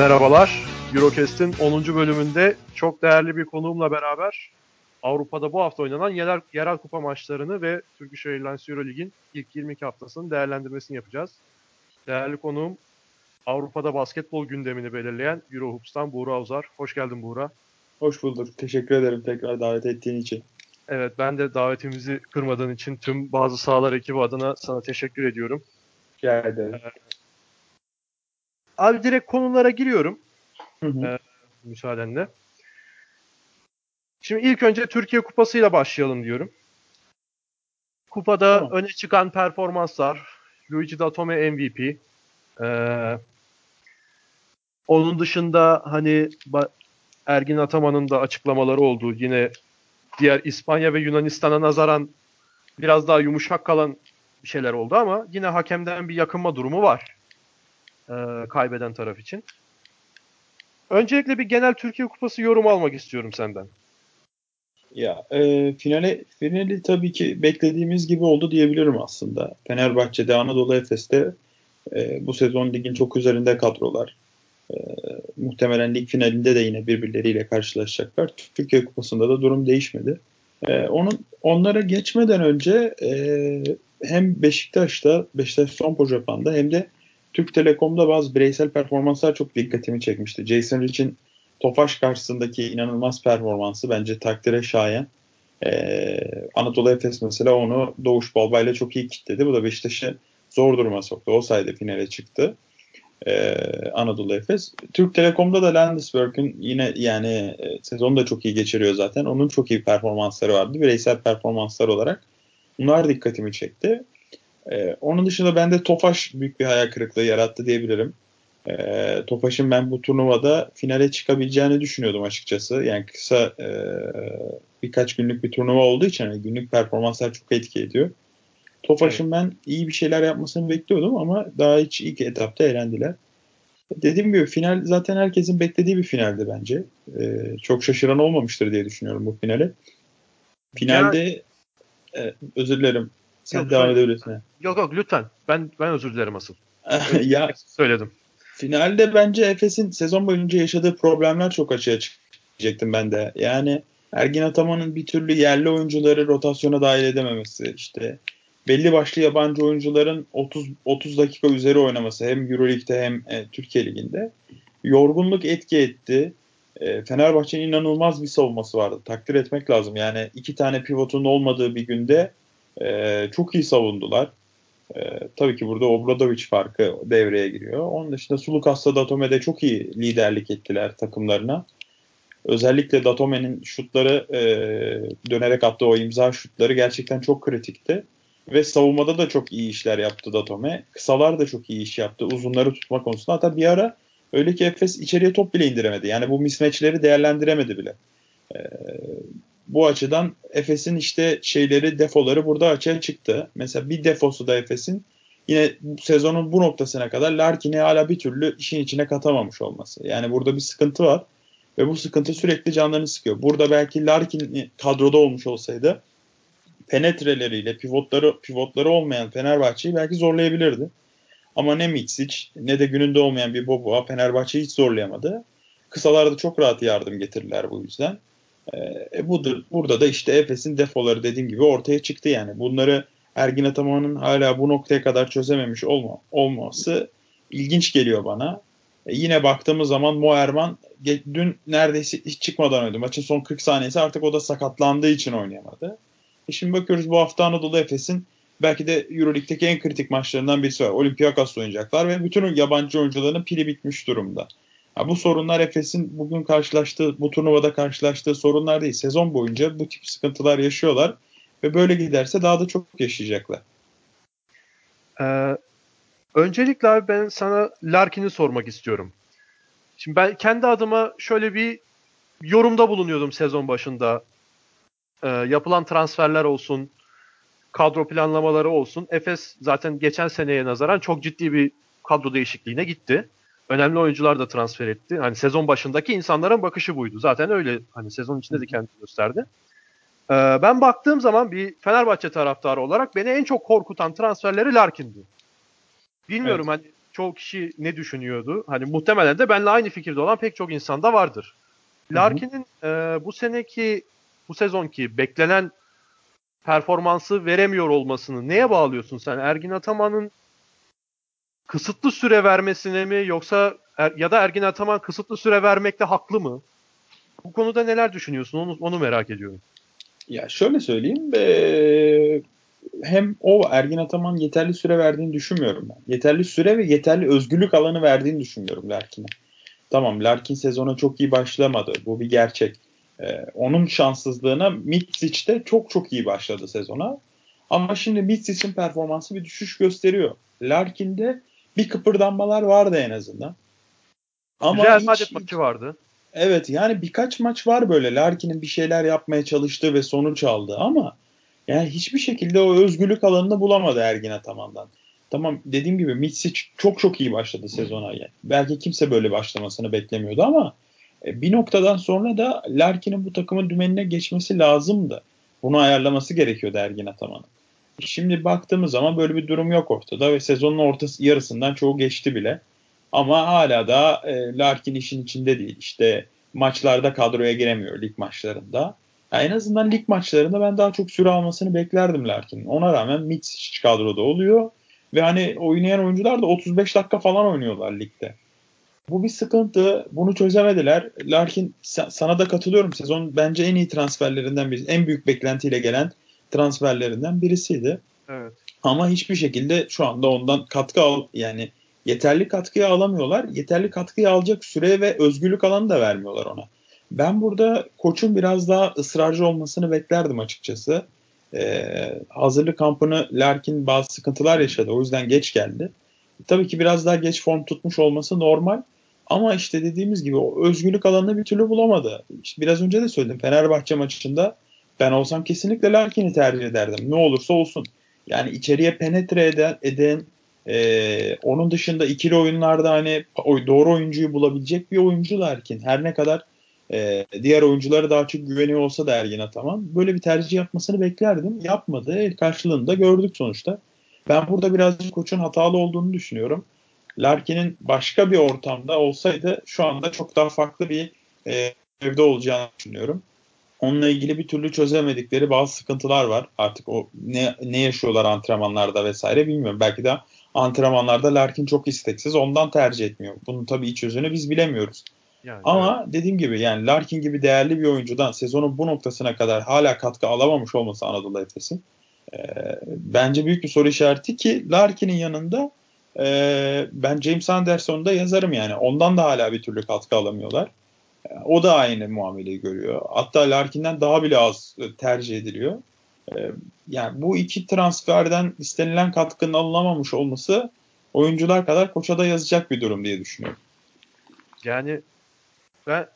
Merhabalar. Eurocast'in 10. bölümünde çok değerli bir konuğumla beraber Avrupa'da bu hafta oynanan yerel, yerel kupa maçlarını ve Turkish Airlines Eurolig'in ilk 22 haftasının değerlendirmesini yapacağız. Değerli konuğum Avrupa'da basketbol gündemini belirleyen Eurohoops'tan Buğra Uzar. Hoş geldin Buğra. Hoş bulduk. Teşekkür ederim tekrar davet ettiğin için. Evet ben de davetimizi kırmadığın için tüm bazı sahalar ekibi adına sana teşekkür ediyorum. Rica ederim. Ee, abi direkt konulara giriyorum. Hı hı. Ee, müsaadenle. Şimdi ilk önce Türkiye Kupası'yla başlayalım diyorum. Kupada tamam. öne çıkan performanslar. Luigi Datome MVP. Ee, onun dışında hani Ergin Ataman'ın da açıklamaları oldu. Yine diğer İspanya ve Yunanistan'a nazaran biraz daha yumuşak kalan bir şeyler oldu ama yine hakemden bir yakınma durumu var. Ee, kaybeden taraf için. Öncelikle bir genel Türkiye Kupası yorum almak istiyorum senden. Ya e, finale finali tabii ki beklediğimiz gibi oldu diyebilirim aslında. Fenerbahçe'de, Anadolu Efes'te e, bu sezon ligin çok üzerinde kadrolar. E, muhtemelen lig finalinde de yine birbirleriyle karşılaşacaklar. Türkiye Kupası'nda da durum değişmedi. E, onun onlara geçmeden önce e, hem Beşiktaş'ta, Beşiktaş son Japan'da hem de Türk Telekom'da bazı bireysel performanslar çok dikkatimi çekmişti. Jason Rich'in Tofaş karşısındaki inanılmaz performansı bence takdire şayan. Ee, Anadolu Efes mesela onu Doğuş Balba ile çok iyi kitledi. Bu da Beşiktaş'ı zor duruma soktu. O sayede finale çıktı. Ee, Anadolu Efes. Türk Telekom'da da Landesberg'in yine yani e, sezonu da çok iyi geçiriyor zaten. Onun çok iyi performansları vardı. Bireysel performanslar olarak. Bunlar dikkatimi çekti. Ee, onun dışında bende Tofaş büyük bir hayal kırıklığı yarattı diyebilirim. Ee, Tofaş'ın ben bu turnuvada finale çıkabileceğini düşünüyordum açıkçası. Yani kısa e, birkaç günlük bir turnuva olduğu için hani günlük performanslar çok etki ediyor. Tofaş'ın evet. ben iyi bir şeyler yapmasını bekliyordum ama daha hiç ilk etapta eğlendiler. Dediğim gibi final zaten herkesin beklediği bir finaldi bence. Ee, çok şaşıran olmamıştır diye düşünüyorum bu finale. Finalde ya, e, özür dilerim. Sen yok, devam edebilirsin. Yok yok lütfen. Ben ben özür dilerim asıl. ya söyledim. Finalde bence Efes'in sezon boyunca yaşadığı problemler çok açığa çıkacaktım ben de. Yani Ergin Ataman'ın bir türlü yerli oyuncuları rotasyona dahil edememesi, işte belli başlı yabancı oyuncuların 30 30 dakika üzeri oynaması hem EuroLeague'de hem e, Türkiye Ligi'nde yorgunluk etki etti. E, Fenerbahçe'nin inanılmaz bir savunması vardı. Takdir etmek lazım. Yani iki tane pivotun olmadığı bir günde e, çok iyi savundular. E, tabii ki burada Obradovic farkı devreye giriyor. Onun dışında Sulukas'ta Datome'de çok iyi liderlik ettiler takımlarına. Özellikle Datome'nin şutları e, dönerek attığı o imza şutları gerçekten çok kritikti. Ve savunmada da çok iyi işler yaptı Datome. Kısalar da çok iyi iş yaptı. Uzunları tutma konusunda. Hatta bir ara öyle ki Efes içeriye top bile indiremedi. Yani bu mismatchleri değerlendiremedi bile. E, bu açıdan Efes'in işte şeyleri, defoları burada açığa çıktı. Mesela bir defosu da Efes'in yine sezonun bu noktasına kadar Larkin'i hala bir türlü işin içine katamamış olması. Yani burada bir sıkıntı var ve bu sıkıntı sürekli canlarını sıkıyor. Burada belki Larkin kadroda olmuş olsaydı penetreleriyle pivotları pivotları olmayan Fenerbahçe'yi belki zorlayabilirdi. Ama ne Mitsic ne de gününde olmayan bir Boboa Fenerbahçe'yi hiç zorlayamadı. Kısalarda çok rahat yardım getirdiler bu yüzden. Ee, e, budur, burada da işte Efes'in defoları dediğim gibi ortaya çıktı yani. Bunları Ergin Ataman'ın hala bu noktaya kadar çözememiş olma, olması ilginç geliyor bana. E, yine baktığımız zaman Moerman dün neredeyse hiç çıkmadan oynadı. Maçın son 40 saniyesi artık o da sakatlandığı için oynayamadı. E şimdi bakıyoruz bu hafta Anadolu Efes'in belki de Euroleague'deki en kritik maçlarından birisi var. Olympiakos'la oynayacaklar ve bütün yabancı oyuncuların pili bitmiş durumda. Ya bu sorunlar Efes'in bugün karşılaştığı, bu turnuvada karşılaştığı sorunlar değil. Sezon boyunca bu tip sıkıntılar yaşıyorlar ve böyle giderse daha da çok yaşayacaklar. Ee, öncelikle abi ben sana Larkin'i sormak istiyorum. Şimdi ben kendi adıma şöyle bir yorumda bulunuyordum sezon başında. Ee, yapılan transferler olsun, kadro planlamaları olsun. Efes zaten geçen seneye nazaran çok ciddi bir kadro değişikliğine gitti önemli oyuncular da transfer etti. Hani sezon başındaki insanların bakışı buydu. Zaten öyle hani sezon içinde de kendini gösterdi. Ee, ben baktığım zaman bir Fenerbahçe taraftarı olarak beni en çok korkutan transferleri Larkin'di. Bilmiyorum evet. hani çoğu kişi ne düşünüyordu? Hani muhtemelen de benimle aynı fikirde olan pek çok insan da vardır. Larkin'in e, bu seneki bu sezonki beklenen performansı veremiyor olmasını neye bağlıyorsun sen? Ergin Ataman'ın kısıtlı süre vermesine mi yoksa er, ya da Ergin Ataman kısıtlı süre vermekte haklı mı? Bu konuda neler düşünüyorsun? Onu, onu merak ediyorum. Ya şöyle söyleyeyim. Ee, hem o Ergin Ataman yeterli süre verdiğini düşünmüyorum ben. Yeterli süre ve yeterli özgürlük alanı verdiğini düşünmüyorum Larkin'e. Tamam Larkin sezona çok iyi başlamadı. Bu bir gerçek. Ee, onun şanssızlığına Mitsic de çok çok iyi başladı sezona. Ama şimdi Mitsic'in performansı bir düşüş gösteriyor. Larkin'de bir kıpırdanmalar vardı en azından. Ama Real Madrid maçı vardı. Evet yani birkaç maç var böyle Larkin'in bir şeyler yapmaya çalıştığı ve sonuç aldı ama yani hiçbir şekilde o özgürlük alanını bulamadı Ergin Ataman'dan. Tamam dediğim gibi Mitsic çok çok iyi başladı sezona. Yani. Belki kimse böyle başlamasını beklemiyordu ama e, bir noktadan sonra da Larkin'in bu takımın dümenine geçmesi lazımdı. Bunu ayarlaması gerekiyordu Ergin Ataman'ın. Şimdi baktığımız zaman böyle bir durum yok ortada ve sezonun ortası yarısından çoğu geçti bile. Ama hala da e, Larkin işin içinde değil. İşte maçlarda kadroya giremiyor lig maçlarında. Yani en azından lig maçlarında ben daha çok süre almasını beklerdim Larkin'in. Ona rağmen Mitsic kadroda oluyor. Ve hani oynayan oyuncular da 35 dakika falan oynuyorlar ligde. Bu bir sıkıntı. Bunu çözemediler. Larkin sana da katılıyorum. Sezon bence en iyi transferlerinden birisi. En büyük beklentiyle gelen transferlerinden birisiydi. Evet. Ama hiçbir şekilde şu anda ondan katkı al yani yeterli katkıyı alamıyorlar. Yeterli katkıyı alacak süre ve özgürlük alanı da vermiyorlar ona. Ben burada koçun biraz daha ısrarcı olmasını beklerdim açıkçası. Ee, hazırlık kampını Larkin bazı sıkıntılar yaşadı. O yüzden geç geldi. Tabii ki biraz daha geç form tutmuş olması normal. Ama işte dediğimiz gibi o özgürlük alanını bir türlü bulamadı. İşte biraz önce de söyledim. Fenerbahçe maçında ben olsam kesinlikle Larkin'i tercih ederdim. Ne olursa olsun. Yani içeriye penetre eden, eden e, onun dışında ikili oyunlarda hani doğru oyuncuyu bulabilecek bir oyuncu Larkin. Her ne kadar e, diğer oyunculara daha çok güveniyor olsa da Ergin Ataman böyle bir tercih yapmasını beklerdim. Yapmadı. Karşılığını da gördük sonuçta. Ben burada birazcık koçun hatalı olduğunu düşünüyorum. Larkin'in başka bir ortamda olsaydı şu anda çok daha farklı bir e, evde olacağını düşünüyorum. Onunla ilgili bir türlü çözemedikleri bazı sıkıntılar var. Artık o ne, ne yaşıyorlar antrenmanlarda vesaire bilmiyorum. Belki de antrenmanlarda Larkin çok isteksiz ondan tercih etmiyor. Bunun tabii iç yüzünü biz bilemiyoruz. Yani, Ama evet. dediğim gibi yani Larkin gibi değerli bir oyuncudan sezonun bu noktasına kadar hala katkı alamamış olması Anadolu Efes'in e, bence büyük bir soru işareti ki Larkin'in yanında e, ben James Anderson'u da yazarım yani. Ondan da hala bir türlü katkı alamıyorlar. E, o da aynı muameleyi görüyor. Hatta Larkin'den daha bile az tercih ediliyor. E, yani bu iki transferden istenilen katkının alınamamış olması oyuncular kadar koça da yazacak bir durum diye düşünüyorum. Yani ben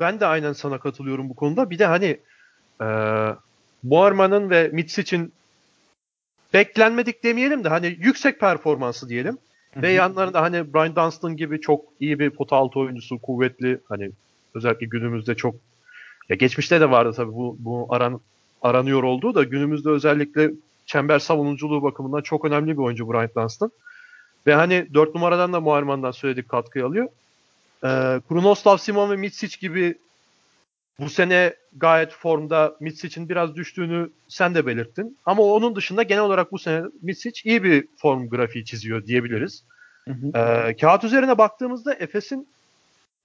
ben de aynen sana katılıyorum bu konuda. Bir de hani e, Muarman'ın ve Mitsic'in beklenmedik demeyelim de hani yüksek performansı diyelim. Ve yanlarında hani Brian Dunstan gibi çok iyi bir pota altı oyuncusu, kuvvetli hani özellikle günümüzde çok ya geçmişte de vardı tabii bu bu aran aranıyor olduğu da günümüzde özellikle çember savunuculuğu bakımından çok önemli bir oyuncu Brian Dunstan. Ve hani 4 numaradan da Muharman'dan söyledik katkı alıyor. Ee, Krunoslav Simon ve Mitsic gibi bu sene gayet formda Mitsic'in biraz düştüğünü sen de belirttin. Ama onun dışında genel olarak bu sene Mitsic iyi bir form grafiği çiziyor diyebiliriz. Hı hı. Ee, kağıt üzerine baktığımızda Efes'in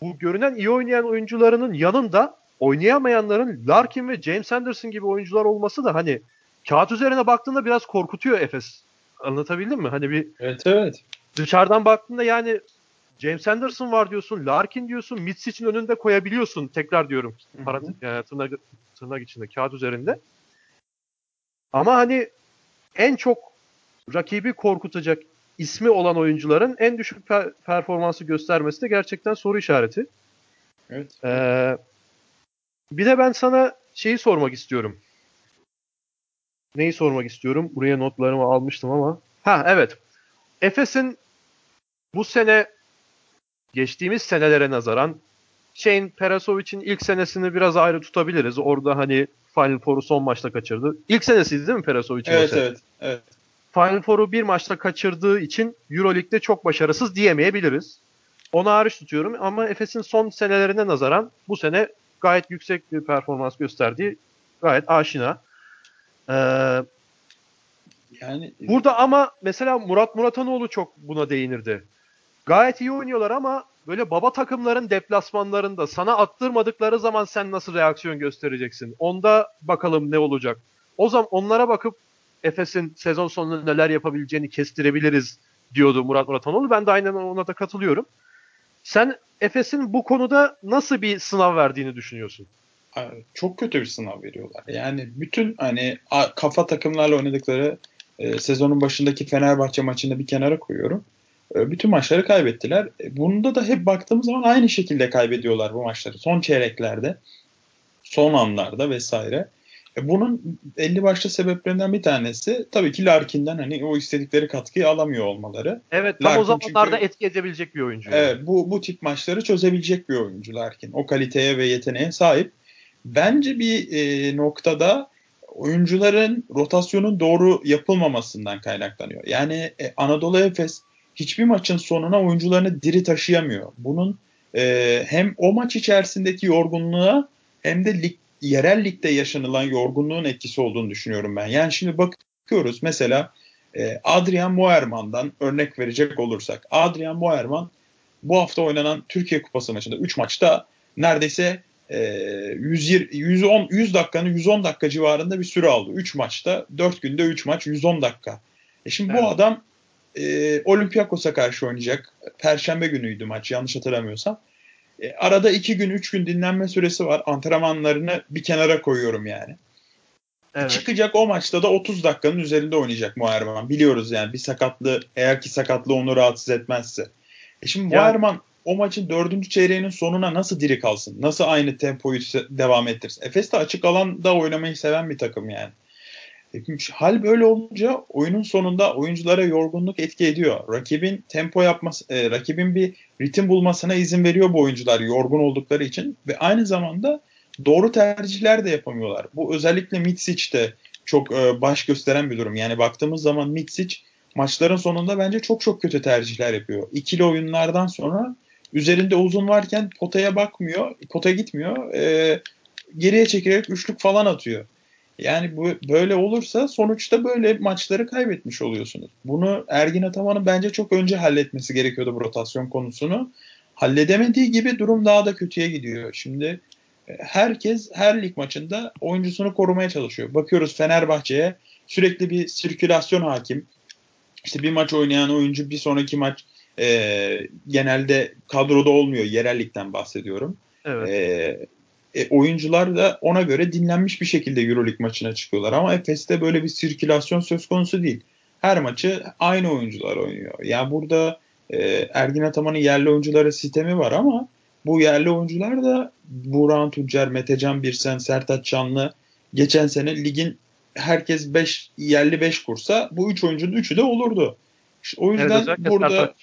bu görünen iyi oynayan oyuncularının yanında oynayamayanların Larkin ve James Anderson gibi oyuncular olması da hani kağıt üzerine baktığında biraz korkutuyor Efes. Anlatabildim mi? Hani bir Evet evet. Dışarıdan baktığında yani James Anderson var diyorsun, Larkin diyorsun, Mitsic'in önünde koyabiliyorsun. Tekrar diyorum. Para, yani tırnak, tırnak içinde, kağıt üzerinde. Ama hani en çok rakibi korkutacak ismi olan oyuncuların en düşük per- performansı göstermesi de gerçekten soru işareti. Evet. Ee, bir de ben sana şeyi sormak istiyorum. Neyi sormak istiyorum? Buraya notlarımı almıştım ama. Ha evet. Efes'in bu sene geçtiğimiz senelere nazaran Shane Perasovic'in ilk senesini biraz ayrı tutabiliriz. Orada hani Final Four'u son maçta kaçırdı. İlk senesiydi değil mi Perasovic'in evet, Evet, evet. Final Four'u bir maçta kaçırdığı için Euroleague'de çok başarısız diyemeyebiliriz. Onu hariç tutuyorum ama Efes'in son senelerine nazaran bu sene gayet yüksek bir performans gösterdiği gayet aşina. Ee, yani burada ama mesela Murat Muratanoğlu çok buna değinirdi. Gayet iyi oynuyorlar ama böyle baba takımların deplasmanlarında sana attırmadıkları zaman sen nasıl reaksiyon göstereceksin? Onda bakalım ne olacak. O zaman onlara bakıp Efes'in sezon sonunda neler yapabileceğini kestirebiliriz diyordu Murat Muratanoğlu. Ben de aynen ona da katılıyorum. Sen Efes'in bu konuda nasıl bir sınav verdiğini düşünüyorsun? Çok kötü bir sınav veriyorlar. Yani bütün hani kafa takımlarla oynadıkları e, sezonun başındaki Fenerbahçe maçını bir kenara koyuyorum. E, bütün maçları kaybettiler. E, bunda da hep baktığımız zaman aynı şekilde kaybediyorlar bu maçları. Son çeyreklerde, son anlarda vesaire. E, bunun 50 başlı sebeplerinden bir tanesi tabii ki Larkin'den hani o istedikleri katkıyı alamıyor olmaları. Evet tam Larkin o zamanlarda çünkü, etki edebilecek bir oyuncu. Evet bu, bu tip maçları çözebilecek bir oyuncu Larkin. O kaliteye ve yeteneğe sahip. Bence bir e, noktada oyuncuların rotasyonun doğru yapılmamasından kaynaklanıyor. Yani e, Anadolu Efes hiçbir maçın sonuna oyuncularını diri taşıyamıyor. Bunun e, hem o maç içerisindeki yorgunluğa hem de lig, yerel ligde yaşanılan yorgunluğun etkisi olduğunu düşünüyorum ben. Yani şimdi bakıyoruz mesela e, Adrian Moerman'dan örnek verecek olursak. Adrian Moerman bu hafta oynanan Türkiye Kupası maçında 3 maçta neredeyse e, 120, 110, 100 dakikanın 110 dakika civarında bir süre aldı. 3 maçta 4 günde 3 maç 110 dakika. E şimdi evet. bu adam e, Olympiakos'a karşı oynayacak. Perşembe günüydü maç yanlış hatırlamıyorsam. E, arada 2 gün 3 gün dinlenme süresi var. Antrenmanlarını bir kenara koyuyorum yani. Evet. Çıkacak o maçta da 30 dakikanın üzerinde oynayacak Muharrem. Biliyoruz yani bir sakatlığı eğer ki sakatlığı onu rahatsız etmezse. E şimdi Muharrem o maçın dördüncü çeyreğinin sonuna nasıl diri kalsın? Nasıl aynı tempoyu devam ettirsin? Efes de açık alanda oynamayı seven bir takım yani. Hal böyle olunca oyunun sonunda oyunculara yorgunluk etki ediyor. Rakibin tempo yapması, e, rakibin bir ritim bulmasına izin veriyor bu oyuncular yorgun oldukları için ve aynı zamanda doğru tercihler de yapamıyorlar. Bu özellikle Mitsic'te çok e, baş gösteren bir durum. Yani baktığımız zaman Mitsic maçların sonunda bence çok çok kötü tercihler yapıyor. İkili oyunlardan sonra üzerinde uzun varken potaya bakmıyor, potaya gitmiyor. E, geriye çekerek üçlük falan atıyor. Yani bu böyle olursa sonuçta böyle maçları kaybetmiş oluyorsunuz. Bunu Ergin Ataman'ın bence çok önce halletmesi gerekiyordu bu rotasyon konusunu. Halledemediği gibi durum daha da kötüye gidiyor. Şimdi e, herkes her lig maçında oyuncusunu korumaya çalışıyor. Bakıyoruz Fenerbahçe'ye sürekli bir sirkülasyon hakim. İşte bir maç oynayan oyuncu bir sonraki maç e, genelde kadroda olmuyor. Yerellikten bahsediyorum. Evet. E, e, oyuncular da ona göre dinlenmiş bir şekilde Euroleague maçına çıkıyorlar. Ama Efes'te böyle bir sirkülasyon söz konusu değil. Her maçı aynı oyuncular oynuyor. Yani burada e, Ergin Ataman'ın yerli oyunculara sistemi var ama bu yerli oyuncular da Buran Tuncer, Metecan Birsen, Sertaç Canlı geçen sene ligin herkes 5 yerli 5 kursa bu 3 üç oyuncunun 3'ü de olurdu. İşte o yüzden evet, burada Sertaç.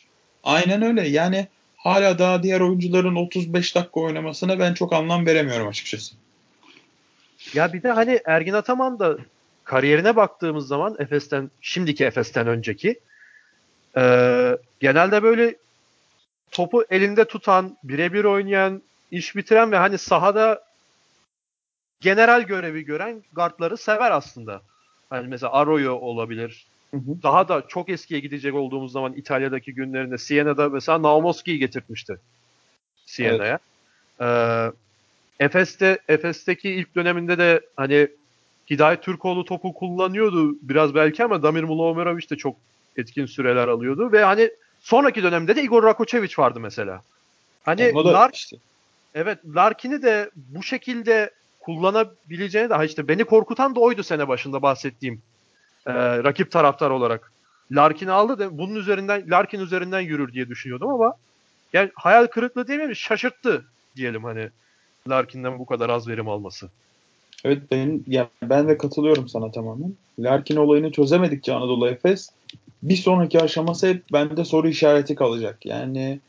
aynen öyle. Yani hala daha diğer oyuncuların 35 dakika oynamasına ben çok anlam veremiyorum açıkçası. Ya bir de hani Ergin Ataman da kariyerine baktığımız zaman Efes'ten şimdiki Efes'ten önceki e, genelde böyle topu elinde tutan, birebir oynayan, iş bitiren ve hani sahada general görevi gören guardları sever aslında. Hani mesela Arroyo olabilir, Hı hı. Daha da çok eskiye gidecek olduğumuz zaman İtalya'daki günlerinde Siena'da mesela Naumoski'yi getirtmişti. Siena'ya. Evet. Ee, Efes'te Efes'teki ilk döneminde de hani Hidayet Türkoğlu topu kullanıyordu biraz belki ama Damir Mulomerovic de çok etkin süreler alıyordu ve hani sonraki dönemde de Igor Rakočević vardı mesela. Hani Lark, işte. Evet, Larkin'i de bu şekilde kullanabileceğini de işte beni korkutan da oydu sene başında bahsettiğim e, rakip taraftar olarak. Larkin'i aldı da bunun üzerinden Larkin üzerinden yürür diye düşünüyordum ama yani hayal kırıklığı demeyeyim şaşırttı diyelim hani Larkin'den bu kadar az verim alması. Evet benim ya ben de katılıyorum sana tamamen. Larkin olayını çözemedikçe Anadolu Efes bir sonraki aşaması hep bende soru işareti kalacak. Yani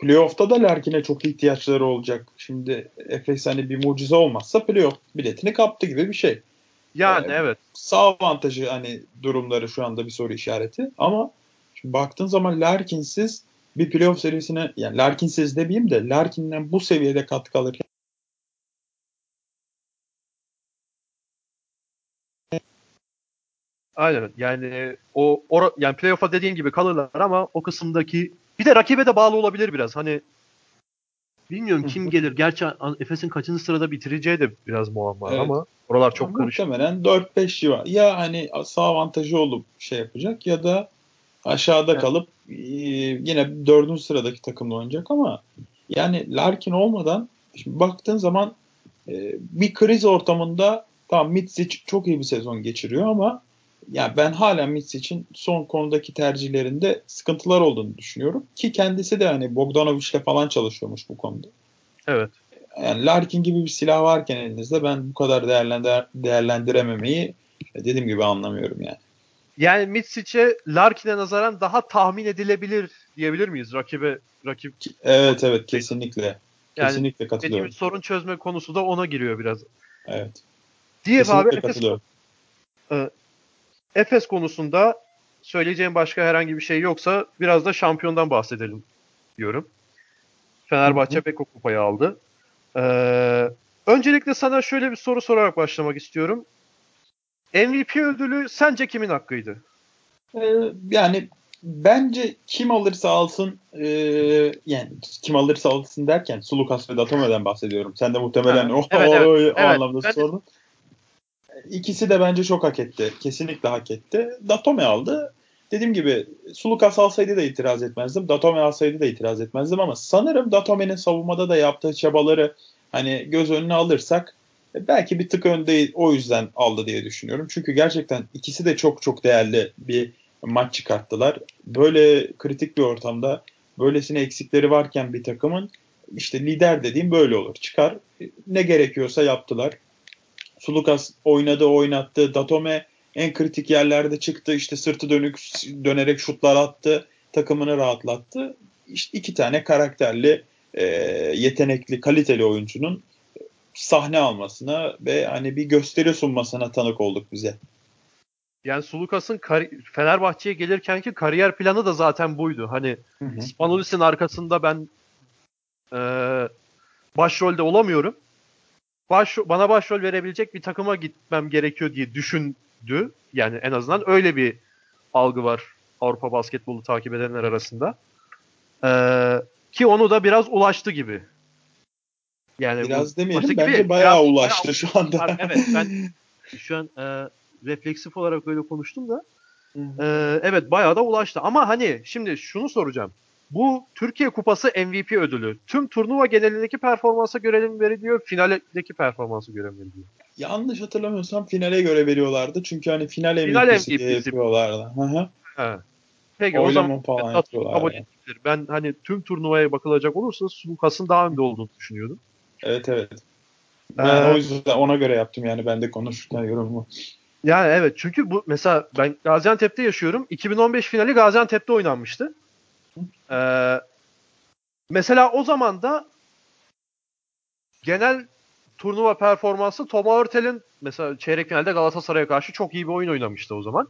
playoff'ta da Larkin'e çok ihtiyaçları olacak. Şimdi Efes hani bir mucize olmazsa playoff biletini kaptı gibi bir şey. Yani ee, evet. Sağ avantajı hani durumları şu anda bir soru işareti ama şimdi baktığın zaman Larkin'siz bir playoff serisine yani Larkin'siz demeyeyim de Larkin'den bu seviyede katkı alırken Aynen yani o, o yani playoff'a dediğin gibi kalırlar ama o kısımdaki bir de rakibe de bağlı olabilir biraz. Hani bilmiyorum kim gelir. Gerçi Efes'in kaçıncı sırada bitireceği de biraz muamma evet. ama oralar çok karışık. Muhtemelen 4-5 civar. Ya hani sağ avantajı olup şey yapacak ya da aşağıda evet. kalıp yine dördüncü sıradaki takımla oynayacak ama yani Larkin olmadan şimdi baktığın zaman bir kriz ortamında tamam Mitsic çok iyi bir sezon geçiriyor ama yani ben hala Mitch için son konudaki tercihlerinde sıkıntılar olduğunu düşünüyorum. Ki kendisi de hani Bogdanovic'le falan çalışıyormuş bu konuda. Evet. Yani Larkin gibi bir silah varken elinizde ben bu kadar değerlendir değerlendirememeyi dediğim gibi anlamıyorum yani. Yani Mitsic'e Larkin'e nazaran daha tahmin edilebilir diyebilir miyiz rakibe rakip? Evet evet kesinlikle. Yani kesinlikle katılıyorum. sorun çözme konusu da ona giriyor biraz. Evet. Diye abi Efes, Efes konusunda söyleyeceğim başka herhangi bir şey yoksa biraz da şampiyondan bahsedelim diyorum. Fenerbahçe Beko kupayı aldı. Ee, öncelikle sana şöyle bir soru sorarak başlamak istiyorum. MVP ödülü sence kimin hakkıydı? Ee, yani bence kim alırsa alsın e, yani kim alırsa alsın derken Sulukas ve Datome'den bahsediyorum. Sen de muhtemelen ha, o, evet, o, evet, o, evet, anlamda ben, sordun. İkisi de bence çok hak etti. Kesinlikle hak etti. Datome aldı. Dediğim gibi Sulukas alsaydı da itiraz etmezdim. Datome alsaydı da itiraz etmezdim ama sanırım Datome'nin savunmada da yaptığı çabaları hani göz önüne alırsak e, belki bir tık önde o yüzden aldı diye düşünüyorum. Çünkü gerçekten ikisi de çok çok değerli bir maç çıkarttılar. Böyle kritik bir ortamda böylesine eksikleri varken bir takımın işte lider dediğim böyle olur. Çıkar ne gerekiyorsa yaptılar. Sulukas oynadı oynattı. Datome en kritik yerlerde çıktı. İşte sırtı dönük dönerek şutlar attı. Takımını rahatlattı. İşte iki tane karakterli, e, yetenekli, kaliteli oyuncunun sahne almasına ve hani bir gösteri sunmasına tanık olduk bize. Yani Sulukas'ın Fenerbahçe'ye gelirkenki kariyer planı da zaten buydu. Hani Spanulis'in arkasında ben e, başrolde olamıyorum baş, bana başrol verebilecek bir takıma gitmem gerekiyor diye düşündü. Yani en azından öyle bir algı var Avrupa basketbolu takip edenler arasında. Ee, ki onu da biraz ulaştı gibi. Yani biraz demeyelim bence gibi, bayağı biraz, ulaştı bayağı, şu anda. evet ben şu an e, refleksif olarak öyle konuştum da e, evet bayağı da ulaştı. Ama hani şimdi şunu soracağım. Bu Türkiye Kupası MVP ödülü tüm turnuva genelindeki performansa göre mi veriliyor, finaldeki performansa göre mi veriliyor? Yanlış hatırlamıyorsam finale göre veriyorlardı. Çünkü hani final, final MVP'si, MVP'si. diye yapıyorlardı. Hı hı. Peki Oylama o zaman falan kabul edilir. Ben hani tüm turnuvaya bakılacak olursa Sulukas'ın daha önde olduğunu düşünüyordum. Evet evet. Ben ee, o yüzden ona göre yaptım yani ben de konuşurken yorumumu. Yani evet çünkü bu mesela ben Gaziantep'te yaşıyorum. 2015 finali Gaziantep'te oynanmıştı. Ee, mesela o zaman da genel turnuva performansı Toma Örtel'in mesela çeyrek finalde Galatasaray'a karşı çok iyi bir oyun oynamıştı o zaman.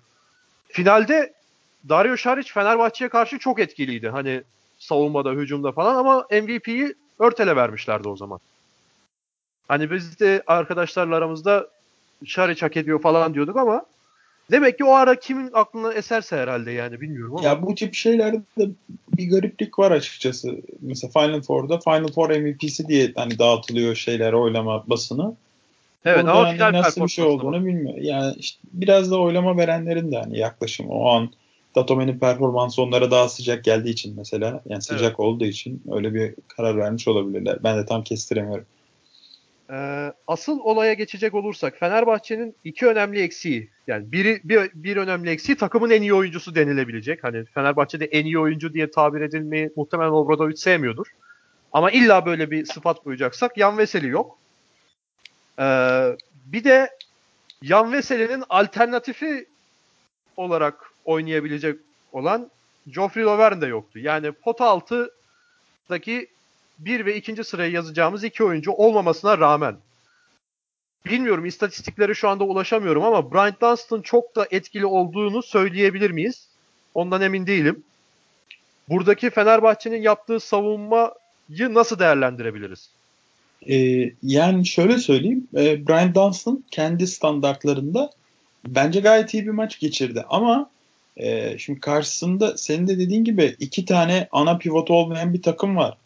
Finalde Dario Saric Fenerbahçe'ye karşı çok etkiliydi. Hani savunmada, hücumda falan ama MVP'yi Örtel'e vermişlerdi o zaman. Hani biz de arkadaşlarla aramızda Saric hak ediyor falan diyorduk ama Demek ki o ara kimin aklına eserse herhalde yani bilmiyorum ama. Ya bu tip şeylerde bir gariplik var açıkçası. Mesela Final Four'da Final Four MVP'si diye hani dağıtılıyor şeyler oylama basını. Evet Orada ama hani final nasıl bir şey olduğunu bilmiyor. Yani işte biraz da oylama verenlerin de hani yaklaşımı o an Datome'nin performansı onlara daha sıcak geldiği için mesela yani sıcak evet. olduğu için öyle bir karar vermiş olabilirler. Ben de tam kestiremiyorum. Ee, asıl olaya geçecek olursak Fenerbahçe'nin iki önemli eksiği yani biri bir, bir önemli eksiği takımın en iyi oyuncusu denilebilecek. Hani Fenerbahçe'de en iyi oyuncu diye tabir edilmeyi muhtemelen Obradovic sevmiyordur. Ama illa böyle bir sıfat koyacaksak Yan Veseli yok. Ee, bir de Yan Veseli'nin alternatifi olarak oynayabilecek olan Geoffrey Lovern de yoktu. Yani pota altıdaki bir ve ikinci sıraya yazacağımız iki oyuncu olmamasına rağmen bilmiyorum istatistiklere şu anda ulaşamıyorum ama Brian Dunstan çok da etkili olduğunu söyleyebilir miyiz? Ondan emin değilim. Buradaki Fenerbahçe'nin yaptığı savunmayı nasıl değerlendirebiliriz? Ee, yani şöyle söyleyeyim. E, Brian Dunstan kendi standartlarında bence gayet iyi bir maç geçirdi. Ama e, şimdi karşısında senin de dediğin gibi iki tane ana pivot olmayan bir takım var.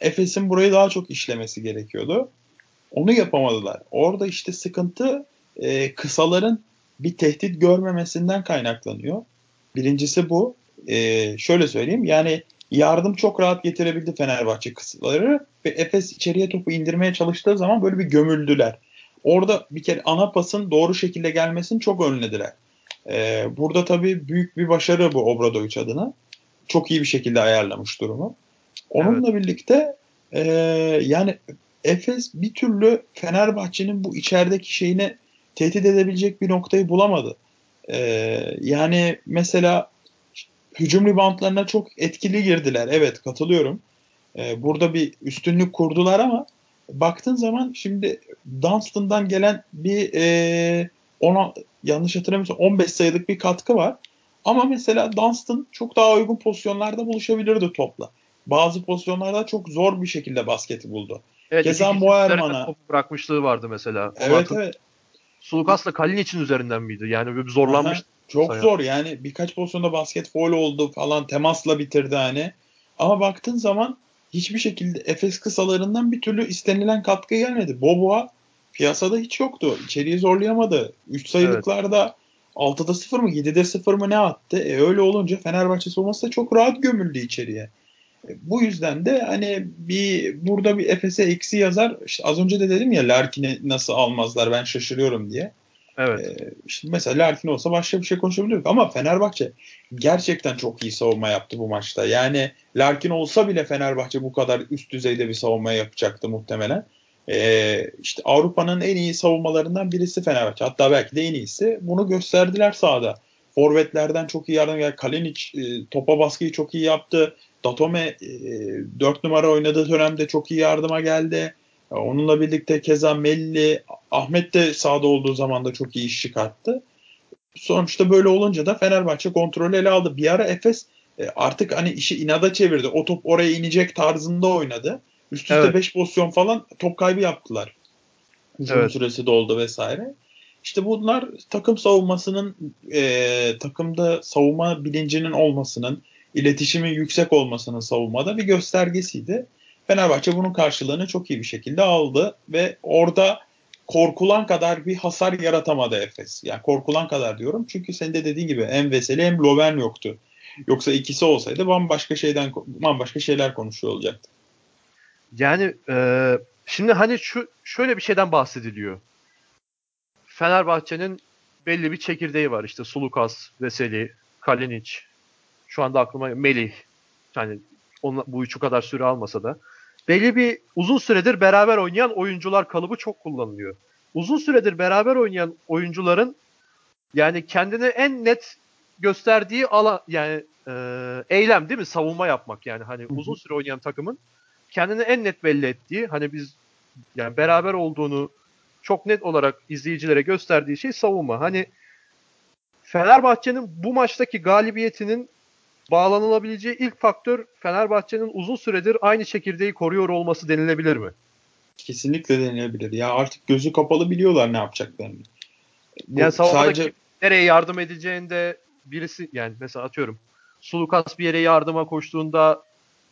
Efes'in burayı daha çok işlemesi gerekiyordu. Onu yapamadılar. Orada işte sıkıntı e, kısaların bir tehdit görmemesinden kaynaklanıyor. Birincisi bu. E, şöyle söyleyeyim yani yardım çok rahat getirebildi Fenerbahçe kısaları ve Efes içeriye topu indirmeye çalıştığı zaman böyle bir gömüldüler. Orada bir kere ana pasın doğru şekilde gelmesini çok önlediler. Ee, burada tabii büyük bir başarı bu Obradoviç adına. Çok iyi bir şekilde ayarlamış durumu. Onunla evet. birlikte e, yani Efes bir türlü Fenerbahçe'nin bu içerideki şeyini tehdit edebilecek bir noktayı bulamadı. E, yani mesela hücum reboundlarına çok etkili girdiler. Evet katılıyorum. E, burada bir üstünlük kurdular ama baktığın zaman şimdi Dunstan'dan gelen bir e, ona yanlış hatırlamıyorsam 15 sayılık bir katkı var. Ama mesela Dunstan çok daha uygun pozisyonlarda buluşabilirdi topla. Bazı pozisyonlarda çok zor bir şekilde basketi buldu. Evet, Keza Muerman'a bırakmışlığı vardı mesela. Evet evet. Sulukas'la Kalinic'in üzerinden miydi? Yani bir zorlanmış. Çok sayı. zor yani birkaç pozisyonda basket foul oldu falan temasla bitirdi hani. Ama baktığın zaman hiçbir şekilde Efes kısalarından bir türlü istenilen katkı gelmedi. Boboa piyasada hiç yoktu. İçeriği zorlayamadı. 3 sayılıklarda evet. 6'da 0 mı 7'de 0 mı ne attı? E öyle olunca Fenerbahçe savunması da çok rahat gömüldü içeriye. E, bu yüzden de hani bir burada bir Efes'e eksi yazar. İşte az önce de dedim ya Larkin'i nasıl almazlar ben şaşırıyorum diye. Evet. Ee, işte mesela Larkin olsa başka bir şey konuşabilirdik ama Fenerbahçe gerçekten çok iyi savunma yaptı bu maçta. Yani Larkin olsa bile Fenerbahçe bu kadar üst düzeyde bir savunma yapacaktı muhtemelen. Ee, işte Avrupa'nın en iyi savunmalarından birisi Fenerbahçe. Hatta belki de en iyisi. Bunu gösterdiler sahada. Forvetlerden çok iyi yardım geldi. Kalinic e, topa baskıyı çok iyi yaptı. Datome e, 4 numara oynadığı dönemde çok iyi yardıma geldi. Onunla birlikte keza Melli, Ahmet de sahada olduğu zaman da çok iyi iş çıkarttı. Sonuçta böyle olunca da Fenerbahçe kontrolü ele aldı. Bir ara Efes e, artık hani işi inada çevirdi. O top oraya inecek tarzında oynadı. Üst üste 5 evet. pozisyon falan top kaybı yaptılar. Uzun evet. süresi doldu vesaire. İşte bunlar takım savunmasının e, takımda savunma bilincinin olmasının, iletişimin yüksek olmasının savunmada bir göstergesiydi. Fenerbahçe bunun karşılığını çok iyi bir şekilde aldı ve orada korkulan kadar bir hasar yaratamadı Efes. Yani korkulan kadar diyorum çünkü senin de dediğin gibi hem Veseli hem Loven yoktu. Yoksa ikisi olsaydı bambaşka şeyden bambaşka şeyler konuşuyor olacaktı. Yani e, şimdi hani şu şöyle bir şeyden bahsediliyor. Fenerbahçe'nin belli bir çekirdeği var. İşte Sulukas, Veseli, Kalinic. Şu anda aklıma Melih. Yani onun, bu üçü kadar süre almasa da belli bir uzun süredir beraber oynayan oyuncular kalıbı çok kullanılıyor. Uzun süredir beraber oynayan oyuncuların yani kendini en net gösterdiği alan yani e, eylem değil mi? Savunma yapmak yani hani uzun süre oynayan takımın kendini en net belli ettiği hani biz yani beraber olduğunu çok net olarak izleyicilere gösterdiği şey savunma. Hani Fenerbahçe'nin bu maçtaki galibiyetinin bağlanılabileceği ilk faktör Fenerbahçe'nin uzun süredir aynı çekirdeği koruyor olması denilebilir mi? Kesinlikle denilebilir. Ya artık gözü kapalı biliyorlar ne yapacaklarını. Bu yani sadece nereye yardım edeceğinde birisi yani mesela atıyorum Sulukas bir yere yardıma koştuğunda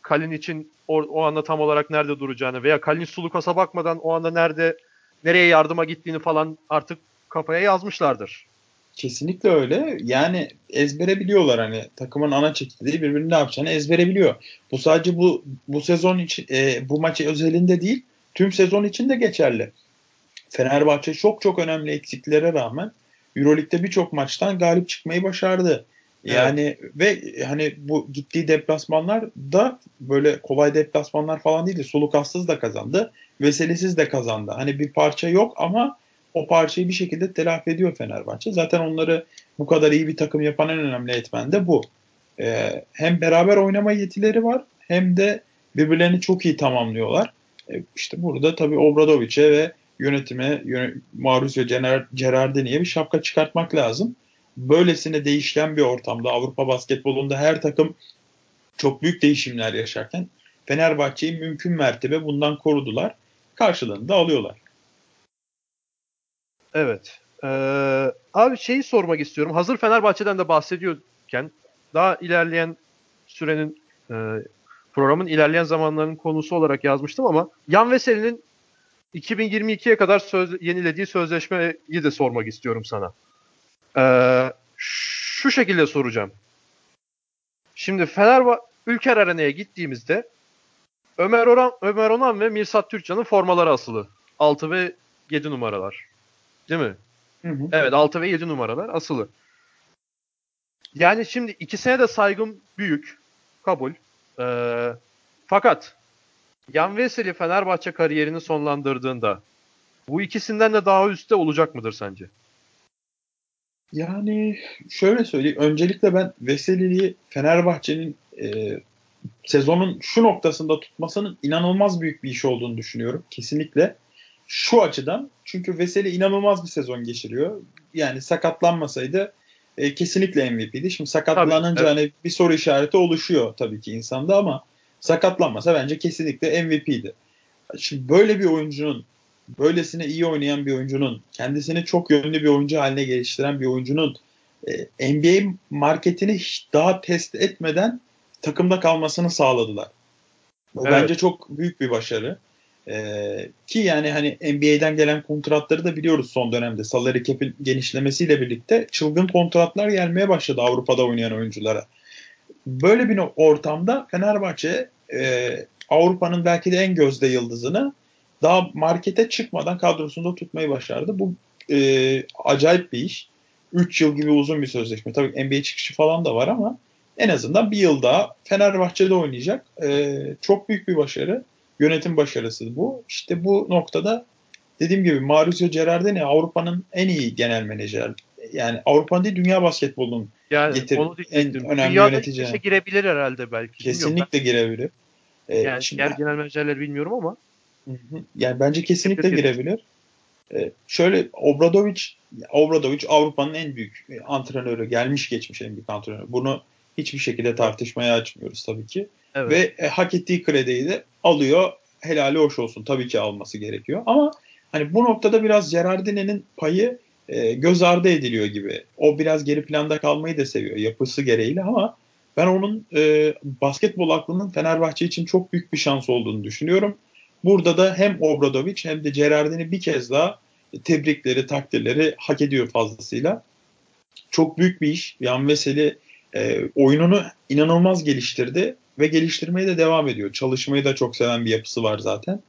Kalin için o, o anda tam olarak nerede duracağını veya Kalin Sulukas'a bakmadan o anda nerede nereye yardıma gittiğini falan artık kafaya yazmışlardır. Kesinlikle öyle. Yani ezbere biliyorlar hani takımın ana çekirdeği birbirini ne yapacağını ezbere biliyor. Bu sadece bu bu sezon için e, bu maçı özelinde değil tüm sezon için de geçerli. Fenerbahçe çok çok önemli eksiklere rağmen EuroLeague'de birçok maçtan galip çıkmayı başardı. Yani evet. ve hani bu gittiği deplasmanlar da böyle kolay deplasmanlar falan değildi. Sulukassız da kazandı. Veselisiz de kazandı. Hani bir parça yok ama o parçayı bir şekilde telafi ediyor Fenerbahçe. Zaten onları bu kadar iyi bir takım yapan en önemli etmen de bu. Ee, hem beraber oynama yetileri var hem de birbirlerini çok iyi tamamlıyorlar. Ee, işte burada tabii Obradovic'e ve yönetime, yönet Mauricio Gerardini'ye bir şapka çıkartmak lazım. Böylesine değişken bir ortamda Avrupa basketbolunda her takım çok büyük değişimler yaşarken Fenerbahçe'yi mümkün mertebe bundan korudular. Karşılığını da alıyorlar. Evet. Ee, abi şeyi sormak istiyorum. Hazır Fenerbahçe'den de bahsediyorken daha ilerleyen sürenin e, programın ilerleyen zamanlarının konusu olarak yazmıştım ama Yan Veseli'nin 2022'ye kadar söz, yenilediği sözleşmeyi de sormak istiyorum sana. Ee, şu şekilde soracağım. Şimdi Fenerbahçe Ülker Arena'ya gittiğimizde Ömer Oran, Ömer Onan ve Mirsat Türkcan'ın formaları asılı. 6 ve 7 numaralar. Değil mi? Hı hı. Evet 6 ve 7 numaralar asılı. Yani şimdi ikisine de saygım büyük. Kabul. Ee, fakat Yan Veseli Fenerbahçe kariyerini sonlandırdığında bu ikisinden de daha üstte olacak mıdır sence? Yani şöyle söyleyeyim. Öncelikle ben Veseli'yi Fenerbahçe'nin e, sezonun şu noktasında tutmasının inanılmaz büyük bir iş olduğunu düşünüyorum. Kesinlikle. Şu açıdan çünkü Veseli inanılmaz bir sezon geçiriyor. Yani sakatlanmasaydı e, kesinlikle MVP'di. Şimdi sakatlanınca tabii, evet. hani bir soru işareti oluşuyor tabii ki insanda ama sakatlanmasa bence kesinlikle MVP'di. Şimdi böyle bir oyuncunun böylesine iyi oynayan bir oyuncunun kendisini çok yönlü bir oyuncu haline geliştiren bir oyuncunun e, NBA marketini hiç daha test etmeden takımda kalmasını sağladılar. Bu evet. bence çok büyük bir başarı. Ee, ki yani hani NBA'den gelen kontratları da biliyoruz son dönemde. Salary cap'in genişlemesiyle birlikte çılgın kontratlar gelmeye başladı Avrupa'da oynayan oyunculara. Böyle bir ortamda Fenerbahçe e, Avrupa'nın belki de en gözde yıldızını daha markete çıkmadan kadrosunda tutmayı başardı. Bu e, acayip bir iş. 3 yıl gibi uzun bir sözleşme. Tabii NBA çıkışı falan da var ama en azından bir yıl daha Fenerbahçe'de oynayacak. E, çok büyük bir başarı. Yönetim başarısı bu. İşte bu noktada dediğim gibi Mauricio Gerardini Avrupa'nın en iyi genel menajer. Yani Avrupa'nın değil dünya basketbolunun yani getir, en önemli Dünyada yönetici. Dünyada girebilir herhalde belki. Kesinlikle girebilir. Ee, yani şimdi, diğer genel menajerleri bilmiyorum ama. Yani bence kesinlikle girebilir. Ee, şöyle Obradovic Obradovic Avrupa'nın en büyük antrenörü, gelmiş geçmiş en büyük antrenörü. Bunu hiçbir şekilde tartışmaya açmıyoruz tabii ki. Evet. Ve e, hak ettiği krediyi de alıyor. Helali hoş olsun. Tabii ki alması gerekiyor. Ama hani bu noktada biraz Gerardini'nin payı e, göz ardı ediliyor gibi. O biraz geri planda kalmayı da seviyor yapısı gereğiyle ama ben onun e, basketbol aklının Fenerbahçe için çok büyük bir şans olduğunu düşünüyorum. Burada da hem Obradovic hem de Gerardini bir kez daha tebrikleri, takdirleri hak ediyor fazlasıyla. Çok büyük bir iş. Yan Veseli e, oyununu inanılmaz geliştirdi ve geliştirmeye de devam ediyor. Çalışmayı da çok seven bir yapısı var zaten.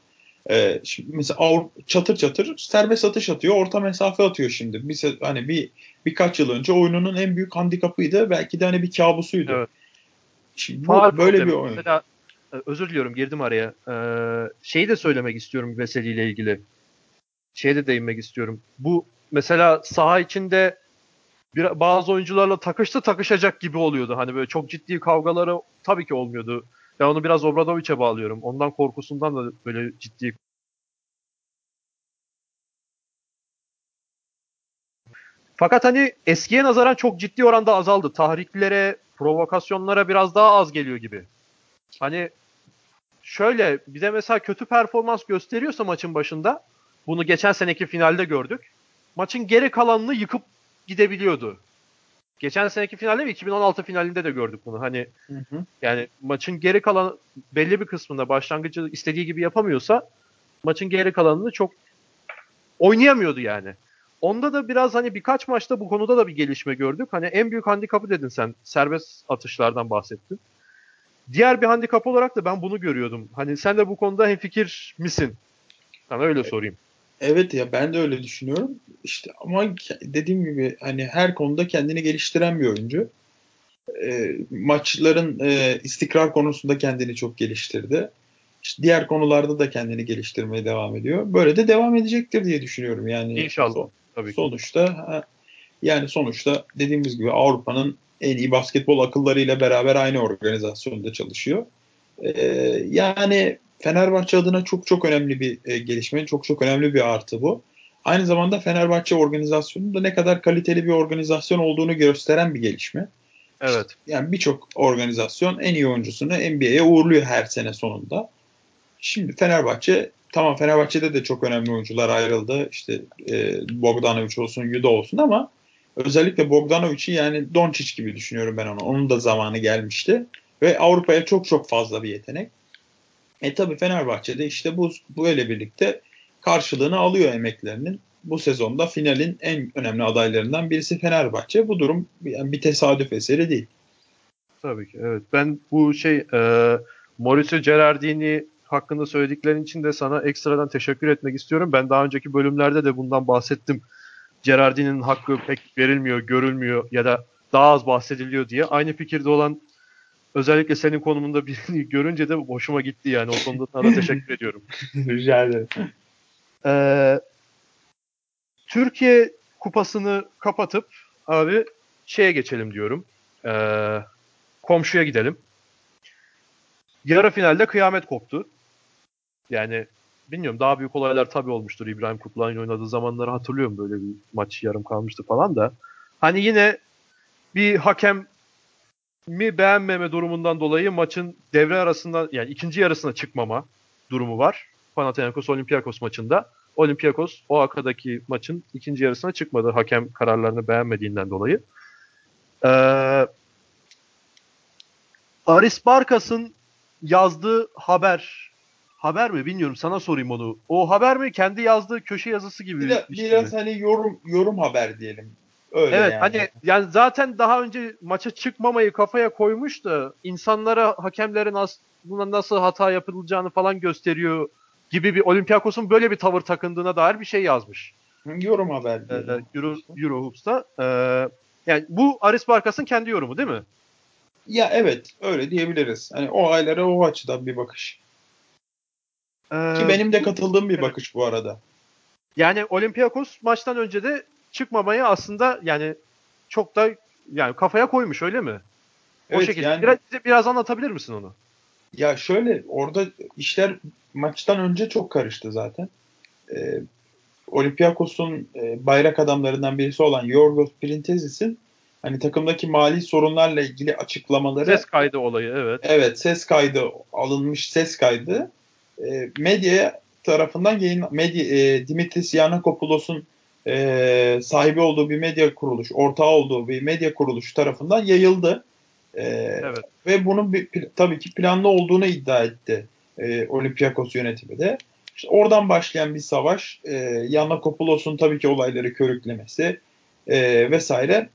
E, şimdi mesela çatır çatır serbest atış atıyor, orta mesafe atıyor şimdi. Bir, hani bir birkaç yıl önce oyununun en büyük handikapıydı. Belki de hani bir kabusuydu. Evet. Şimdi bu Faal böyle bir oyun. Mesela, e, özür diliyorum girdim araya. Ee, şeyi de söylemek istiyorum Veseli ile ilgili. Şeye de değinmek istiyorum. Bu mesela saha içinde bir, bazı oyuncularla takıştı takışacak gibi oluyordu. Hani böyle çok ciddi kavgaları tabii ki olmuyordu. Ben onu biraz Obradovic'e bağlıyorum. Ondan korkusundan da böyle ciddi Fakat hani eskiye nazaran çok ciddi oranda azaldı. Tahriklere, provokasyonlara biraz daha az geliyor gibi. Hani şöyle bize mesela kötü performans gösteriyorsa maçın başında bunu geçen seneki finalde gördük. Maçın geri kalanını yıkıp gidebiliyordu. Geçen seneki finalde mi 2016 finalinde de gördük bunu. Hani hı hı. yani maçın geri kalan belli bir kısmında başlangıcı istediği gibi yapamıyorsa maçın geri kalanını çok oynayamıyordu yani. Onda da biraz hani birkaç maçta bu konuda da bir gelişme gördük. Hani en büyük handikapı dedin sen. Serbest atışlardan bahsettin. Diğer bir handikap olarak da ben bunu görüyordum. Hani sen de bu konuda hemfikir misin? Sana öyle sorayım. Evet ya ben de öyle düşünüyorum. İşte ama dediğim gibi hani her konuda kendini geliştiren bir oyuncu. E, maçların e, istikrar konusunda kendini çok geliştirdi. İşte diğer konularda da kendini geliştirmeye devam ediyor. Böyle de devam edecektir diye düşünüyorum. Yani İnşallah. So, tabii ki. Sonuçta yani sonuçta dediğimiz gibi Avrupa'nın en iyi basketbol akıllarıyla beraber aynı organizasyonda çalışıyor. Ee, yani Fenerbahçe adına çok çok önemli bir e, gelişme, çok çok önemli bir artı bu. Aynı zamanda Fenerbahçe organizasyonunun da ne kadar kaliteli bir organizasyon olduğunu gösteren bir gelişme. Evet. Yani birçok organizasyon en iyi oyuncusunu NBA'ye uğurluyor her sene sonunda. Şimdi Fenerbahçe tamam Fenerbahçe'de de çok önemli oyuncular ayrıldı. İşte e, Bogdanovic olsun, Yuda olsun ama özellikle Bogdanovic'i yani Doncic gibi düşünüyorum ben onu. Onun da zamanı gelmişti ve Avrupa'ya çok çok fazla bir yetenek. E tabi Fenerbahçe'de işte bu böyle birlikte karşılığını alıyor emeklerinin. Bu sezonda finalin en önemli adaylarından birisi Fenerbahçe. Bu durum yani bir tesadüf eseri değil. Tabii ki evet. Ben bu şey e, Mauricio Gerardini hakkında söylediklerin için de sana ekstradan teşekkür etmek istiyorum. Ben daha önceki bölümlerde de bundan bahsettim. Gerardini'nin hakkı pek verilmiyor, görülmüyor ya da daha az bahsediliyor diye. Aynı fikirde olan özellikle senin konumunda birini görünce de hoşuma gitti yani. O konuda sana teşekkür ediyorum. Rica ederim. Ee, Türkiye kupasını kapatıp abi şeye geçelim diyorum. Ee, komşuya gidelim. Yarı finalde kıyamet koptu. Yani bilmiyorum daha büyük olaylar tabii olmuştur. İbrahim Kutluay'ın oynadığı zamanları hatırlıyorum böyle bir maç yarım kalmıştı falan da. Hani yine bir hakem mi beğenmeme durumundan dolayı maçın devre arasında yani ikinci yarısına çıkmama durumu var. Panathinaikos Olympiakos maçında. Olympiakos o akadaki maçın ikinci yarısına çıkmadı hakem kararlarını beğenmediğinden dolayı. Ee, Aris Barkas'ın yazdığı haber haber mi bilmiyorum sana sorayım onu. O haber mi kendi yazdığı köşe yazısı gibi? Biraz, bir biraz şey hani yorum yorum haber diyelim. Öyle evet yani. hani yani zaten daha önce maça çıkmamayı kafaya koymuş da insanlara hakemlerin as buna nasıl hata yapılacağını falan gösteriyor gibi bir Olympiakos'un böyle bir tavır takındığına dair bir şey yazmış. Yorum haber. Ee, Euro, Euro Hoops'ta. Ee, yani bu Aris Barkas'ın kendi yorumu değil mi? Ya evet öyle diyebiliriz. Hani o aylara o açıdan bir bakış. Ee, Ki benim de katıldığım bir bakış bu arada. Yani Olympiakos maçtan önce de çıkmamayı aslında yani çok da yani kafaya koymuş öyle mi? O evet, şekilde. Yani, biraz, biraz anlatabilir misin onu? Ya şöyle orada işler maçtan önce çok karıştı zaten. Ee, Olympiakos'un e, bayrak adamlarından birisi olan Yorgos Printezis'in hani takımdaki mali sorunlarla ilgili açıklamaları ses kaydı olayı evet. Evet, ses kaydı alınmış ses kaydı e, medya tarafından yayın medya e, Dimitris Yanakopoulos'un e, sahibi olduğu bir medya kuruluş, ortağı olduğu bir medya kuruluş tarafından yayıldı. E, evet. Ve bunun bir, tabii ki planlı olduğunu iddia etti e, Olympiakos yönetimi de. İşte oradan başlayan bir savaş, e, Yanakopoulos'un tabii ki olayları körüklemesi e, vesaire.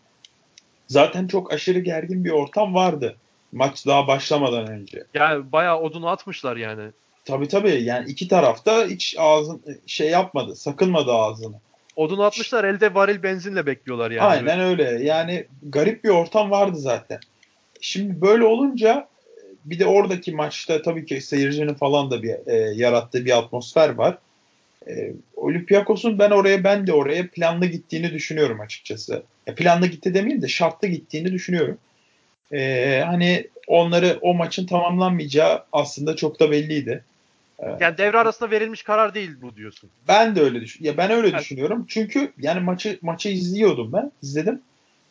Zaten çok aşırı gergin bir ortam vardı maç daha başlamadan önce. Yani bayağı odunu atmışlar yani. Tabii tabii yani iki tarafta hiç ağzın şey yapmadı, sakınmadı ağzını. Odunu atmışlar elde varil benzinle bekliyorlar yani. Aynen öyle. Yani garip bir ortam vardı zaten. Şimdi böyle olunca bir de oradaki maçta tabii ki seyircinin falan da bir e, yarattığı bir atmosfer var. E, Olympiakos'un ben oraya ben de oraya planlı gittiğini düşünüyorum açıkçası. E, planlı gitti demeyeyim de şartlı gittiğini düşünüyorum. E, hani onları o maçın tamamlanmayacağı aslında çok da belliydi. Yani devre arasında verilmiş karar değil bu diyorsun. Ben de öyle düşün. Ya ben öyle evet. düşünüyorum. Çünkü yani maçı maçı izliyordum ben. izledim.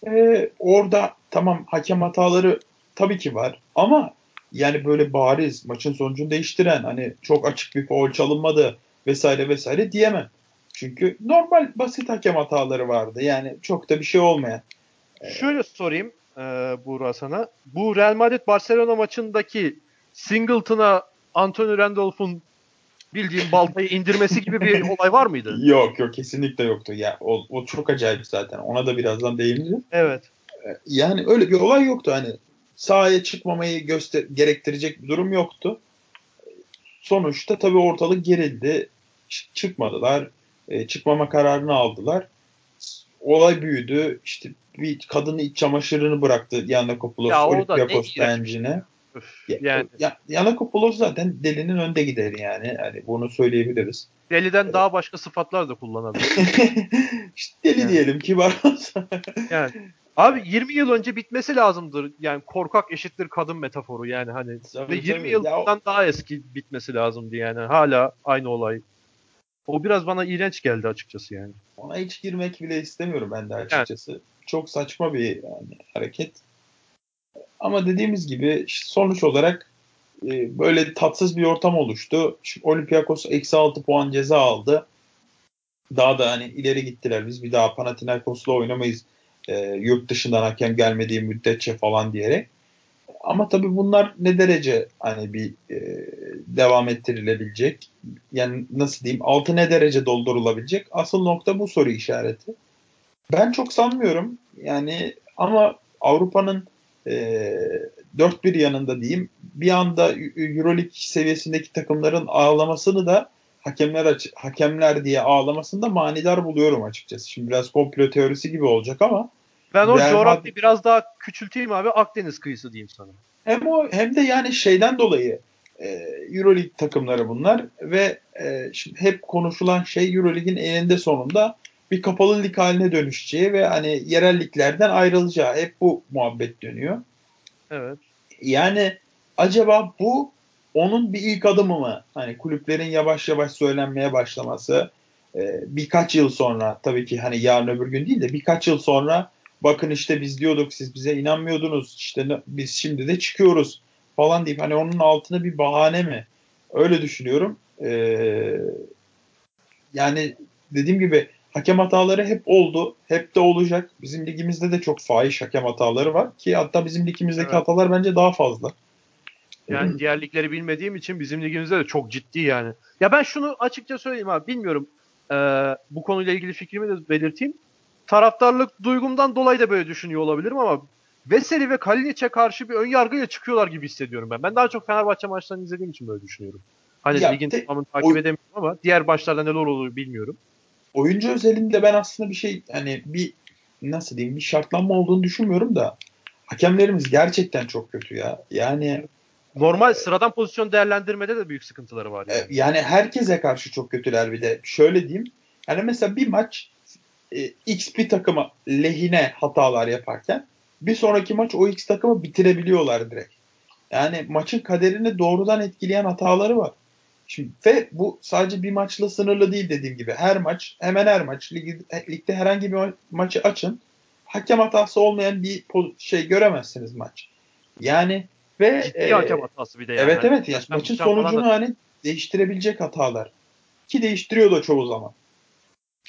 Ee, orada tamam hakem hataları tabii ki var ama yani böyle bariz maçın sonucunu değiştiren hani çok açık bir foul çalınmadı vesaire vesaire diyemem. Çünkü normal basit hakem hataları vardı. Yani çok da bir şey olmayan. Şöyle sorayım e, Buğra sana. Bu Real Madrid Barcelona maçındaki Singleton'a Anthony Randolph'un bildiğin baltayı indirmesi gibi bir olay var mıydı? Yok yok kesinlikle yoktu. Ya o, o çok acayip zaten. Ona da birazdan değineceğim. Evet. Ee, yani öyle bir olay yoktu hani sahaya çıkmamayı göster gerektirecek bir durum yoktu. Sonuçta tabii ortalık gerildi. Çıkmadılar. E, çıkmama kararını aldılar. Olay büyüdü. İşte bir kadının iç çamaşırını bıraktı Yanakopoulos Olympiakos bencine. Yani ya, Yanakopoulos zaten delinin önde gideri yani. Hani bunu söyleyebiliriz. Deliden evet. daha başka sıfatlar da kullanabilir. işte deli yani. diyelim kibar olsa. yani Abi 20 yıl önce bitmesi lazımdır. Yani korkak eşittir kadın metaforu yani hani. Tabii, Ve 20 tabii. yıldan Ya daha eski bitmesi lazımdı yani. Hala aynı olay. O biraz bana iğrenç geldi açıkçası yani. Ona hiç girmek bile istemiyorum ben de açıkçası. Çok saçma bir yani hareket. Ama dediğimiz gibi sonuç olarak e, böyle tatsız bir ortam oluştu. Şimdi Olympiakos eksi 6 puan ceza aldı. Daha da hani ileri gittiler. Biz bir daha Panathinaikos'la oynamayız e, yurt dışından hakem gelmediği müddetçe falan diyerek. Ama tabii bunlar ne derece hani bir e, devam ettirilebilecek? Yani nasıl diyeyim? Altı ne derece doldurulabilecek? Asıl nokta bu soru işareti. Ben çok sanmıyorum. Yani ama Avrupa'nın dört bir yanında diyeyim bir anda Euroleague seviyesindeki takımların ağlamasını da hakemler aç- hakemler diye ağlamasını da manidar buluyorum açıkçası. Şimdi biraz komplo teorisi gibi olacak ama Ben o Real coğrafyayı Madrid- biraz daha küçülteyim abi. Akdeniz kıyısı diyeyim sana. hem o hem de yani şeyden dolayı e, Euroleague takımları bunlar ve e, şimdi hep konuşulan şey Euroleague'in eninde sonunda bir kapalı lig haline dönüşeceği ve hani yerel liglerden ayrılacağı hep bu muhabbet dönüyor. Evet. Yani acaba bu onun bir ilk adımı mı? Hani kulüplerin yavaş yavaş söylenmeye başlaması e, birkaç yıl sonra tabii ki hani yarın öbür gün değil de birkaç yıl sonra bakın işte biz diyorduk siz bize inanmıyordunuz işte biz şimdi de çıkıyoruz falan deyip hani onun altına bir bahane mi? Öyle düşünüyorum. Ee, yani dediğim gibi hakem hataları hep oldu. Hep de olacak. Bizim ligimizde de çok fahiş hakem hataları var ki hatta bizim ligimizdeki Evet. hatalar bence daha fazla. Yani diğer ligleri bilmediğim için bizim ligimizde de çok ciddi yani. Ya ben şunu açıkça söyleyeyim abi. Bilmiyorum. Ee, bu konuyla ilgili fikrimi de belirteyim. Taraftarlık duygumdan dolayı da böyle düşünüyor olabilirim ama Veseli ve Kalinic'e karşı bir ön yargıyla çıkıyorlar gibi hissediyorum ben. Ben daha çok Fenerbahçe maçlarını izlediğim için böyle düşünüyorum. Hani Ya, ligin te- tamamını takip o- edemiyorum ama diğer başlarda neler olur bilmiyorum. Oyuncu özelinde ben aslında bir şey hani bir nasıl diyeyim bir şartlanma olduğunu düşünmüyorum da hakemlerimiz gerçekten çok kötü ya. Yani Normal sıradan pozisyon değerlendirmede de büyük sıkıntıları var E, yani. yani herkese karşı çok kötüler bir de. Şöyle diyeyim. Yani mesela bir maç e, X bir takıma lehine hatalar yaparken bir sonraki maç o X takımı bitirebiliyorlar direkt. Yani maçın kaderini doğrudan etkileyen hataları var. Şimdi ve bu sadece bir maçla sınırlı değil dediğim gibi. Her maç, hemen her maç ligi, ligde herhangi bir ma- maçı açın. Hakem hatası olmayan bir şey göremezsiniz maç. Yani ve Ciddi e, hakem hatası bir de yani. Evet evet. Ya, baştan maçın sonucunu da- hani değiştirebilecek hatalar. Ki değiştiriyor da çoğu zaman.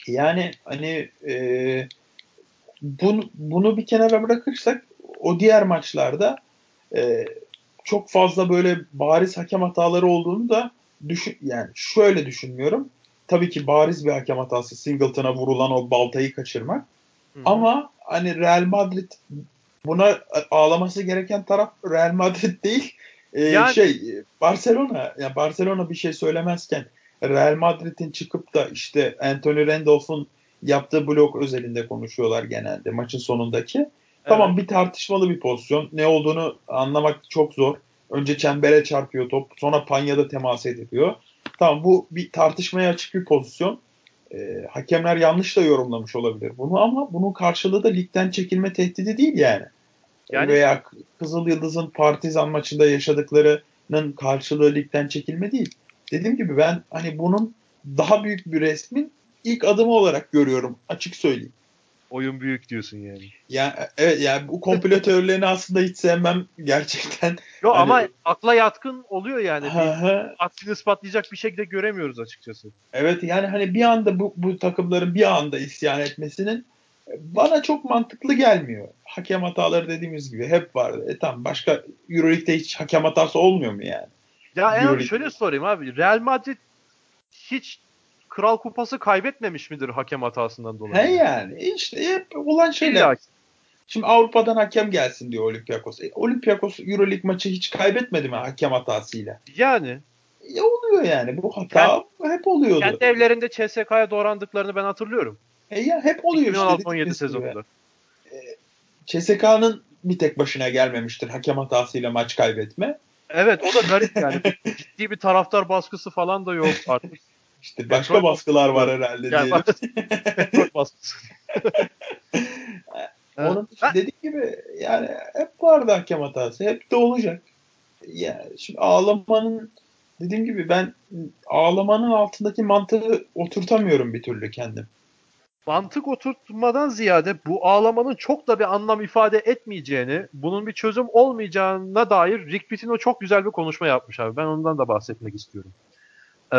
Yani hani e, bunu, bunu bir kenara bırakırsak o diğer maçlarda e, çok fazla böyle bariz hakem hataları olduğunu da düşün yani şöyle düşünmüyorum. Tabii ki bariz bir hakem hatası Singleton'a vurulan o baltayı kaçırmak. Hı hı. Ama hani Real Madrid buna ağlaması gereken taraf Real Madrid değil. Ee, Yani- şey Barcelona ya Barcelona bir şey söylemezken Real Madrid'in çıkıp da işte Anthony Randolph'un yaptığı blok özelinde konuşuyorlar genelde maçın sonundaki. Tamam bir tartışmalı bir pozisyon. Ne olduğunu anlamak çok zor. Önce çembere çarpıyor top. Sonra panyada temas ediliyor. Tamam bu bir tartışmaya açık bir pozisyon. Ee, hakemler yanlış da yorumlamış olabilir bunu ama bunun karşılığı da ligden çekilme tehdidi değil yani. Yani- Veya Kızıl Yıldız'ın Partizan maçında yaşadıklarının karşılığı ligden çekilme değil. Dediğim gibi ben hani bunun daha büyük bir resmin ilk adımı olarak görüyorum açık söyleyeyim. Oyun büyük diyorsun yani. Yani evet yani bu komplo teorilerini aslında hiç sevmem gerçekten. Yo Hani- ama akla yatkın oluyor yani. Aksini ispatlayacak bir şekilde göremiyoruz açıkçası. Evet yani hani bir anda bu, bu takımların bir anda isyan etmesinin bana çok mantıklı gelmiyor. Hakem hataları dediğimiz gibi hep vardı. E tamam başka Euroleague'de hiç hakem hatası olmuyor mu yani? Ya en Euroleague- şöyle sorayım abi. Real Madrid hiç Kral Kupası kaybetmemiş midir hakem hatasından dolayı? He yani işte hep olan şeyler. İlla. Şimdi Avrupa'dan hakem gelsin diyor Olympiakos. E, Olympiakos Euroleague maçı hiç kaybetmedi mi hakem hatasıyla? Yani E, oluyor yani. Bu hata hep oluyordu. kendi evlerinde CSK'ya doğrandıklarını ben hatırlıyorum. E, ya hep oluyor işte. 2016-17 dediğimiz gibi. sezonunda. CSK'nın bir tek başına gelmemiştir hakem hatasıyla maç kaybetme. Evet o da garip yani. Ciddi bir taraftar baskısı falan da yok artık. İşte başka Petrol baskılar var herhalde Yani diyelim. petrol baskısı. Onun ha. dediğim gibi yani hep vardı hakem hatası. Hep de olacak. Yani şimdi ağlamanın dediğim gibi ben ağlamanın altındaki mantığı oturtamıyorum bir türlü kendim. Mantık oturtmadan ziyade bu ağlamanın çok da bir anlam ifade etmeyeceğini, bunun bir çözüm olmayacağına dair Rick Pitino çok güzel bir konuşma yapmış abi. Ben ondan da bahsetmek istiyorum. Ee,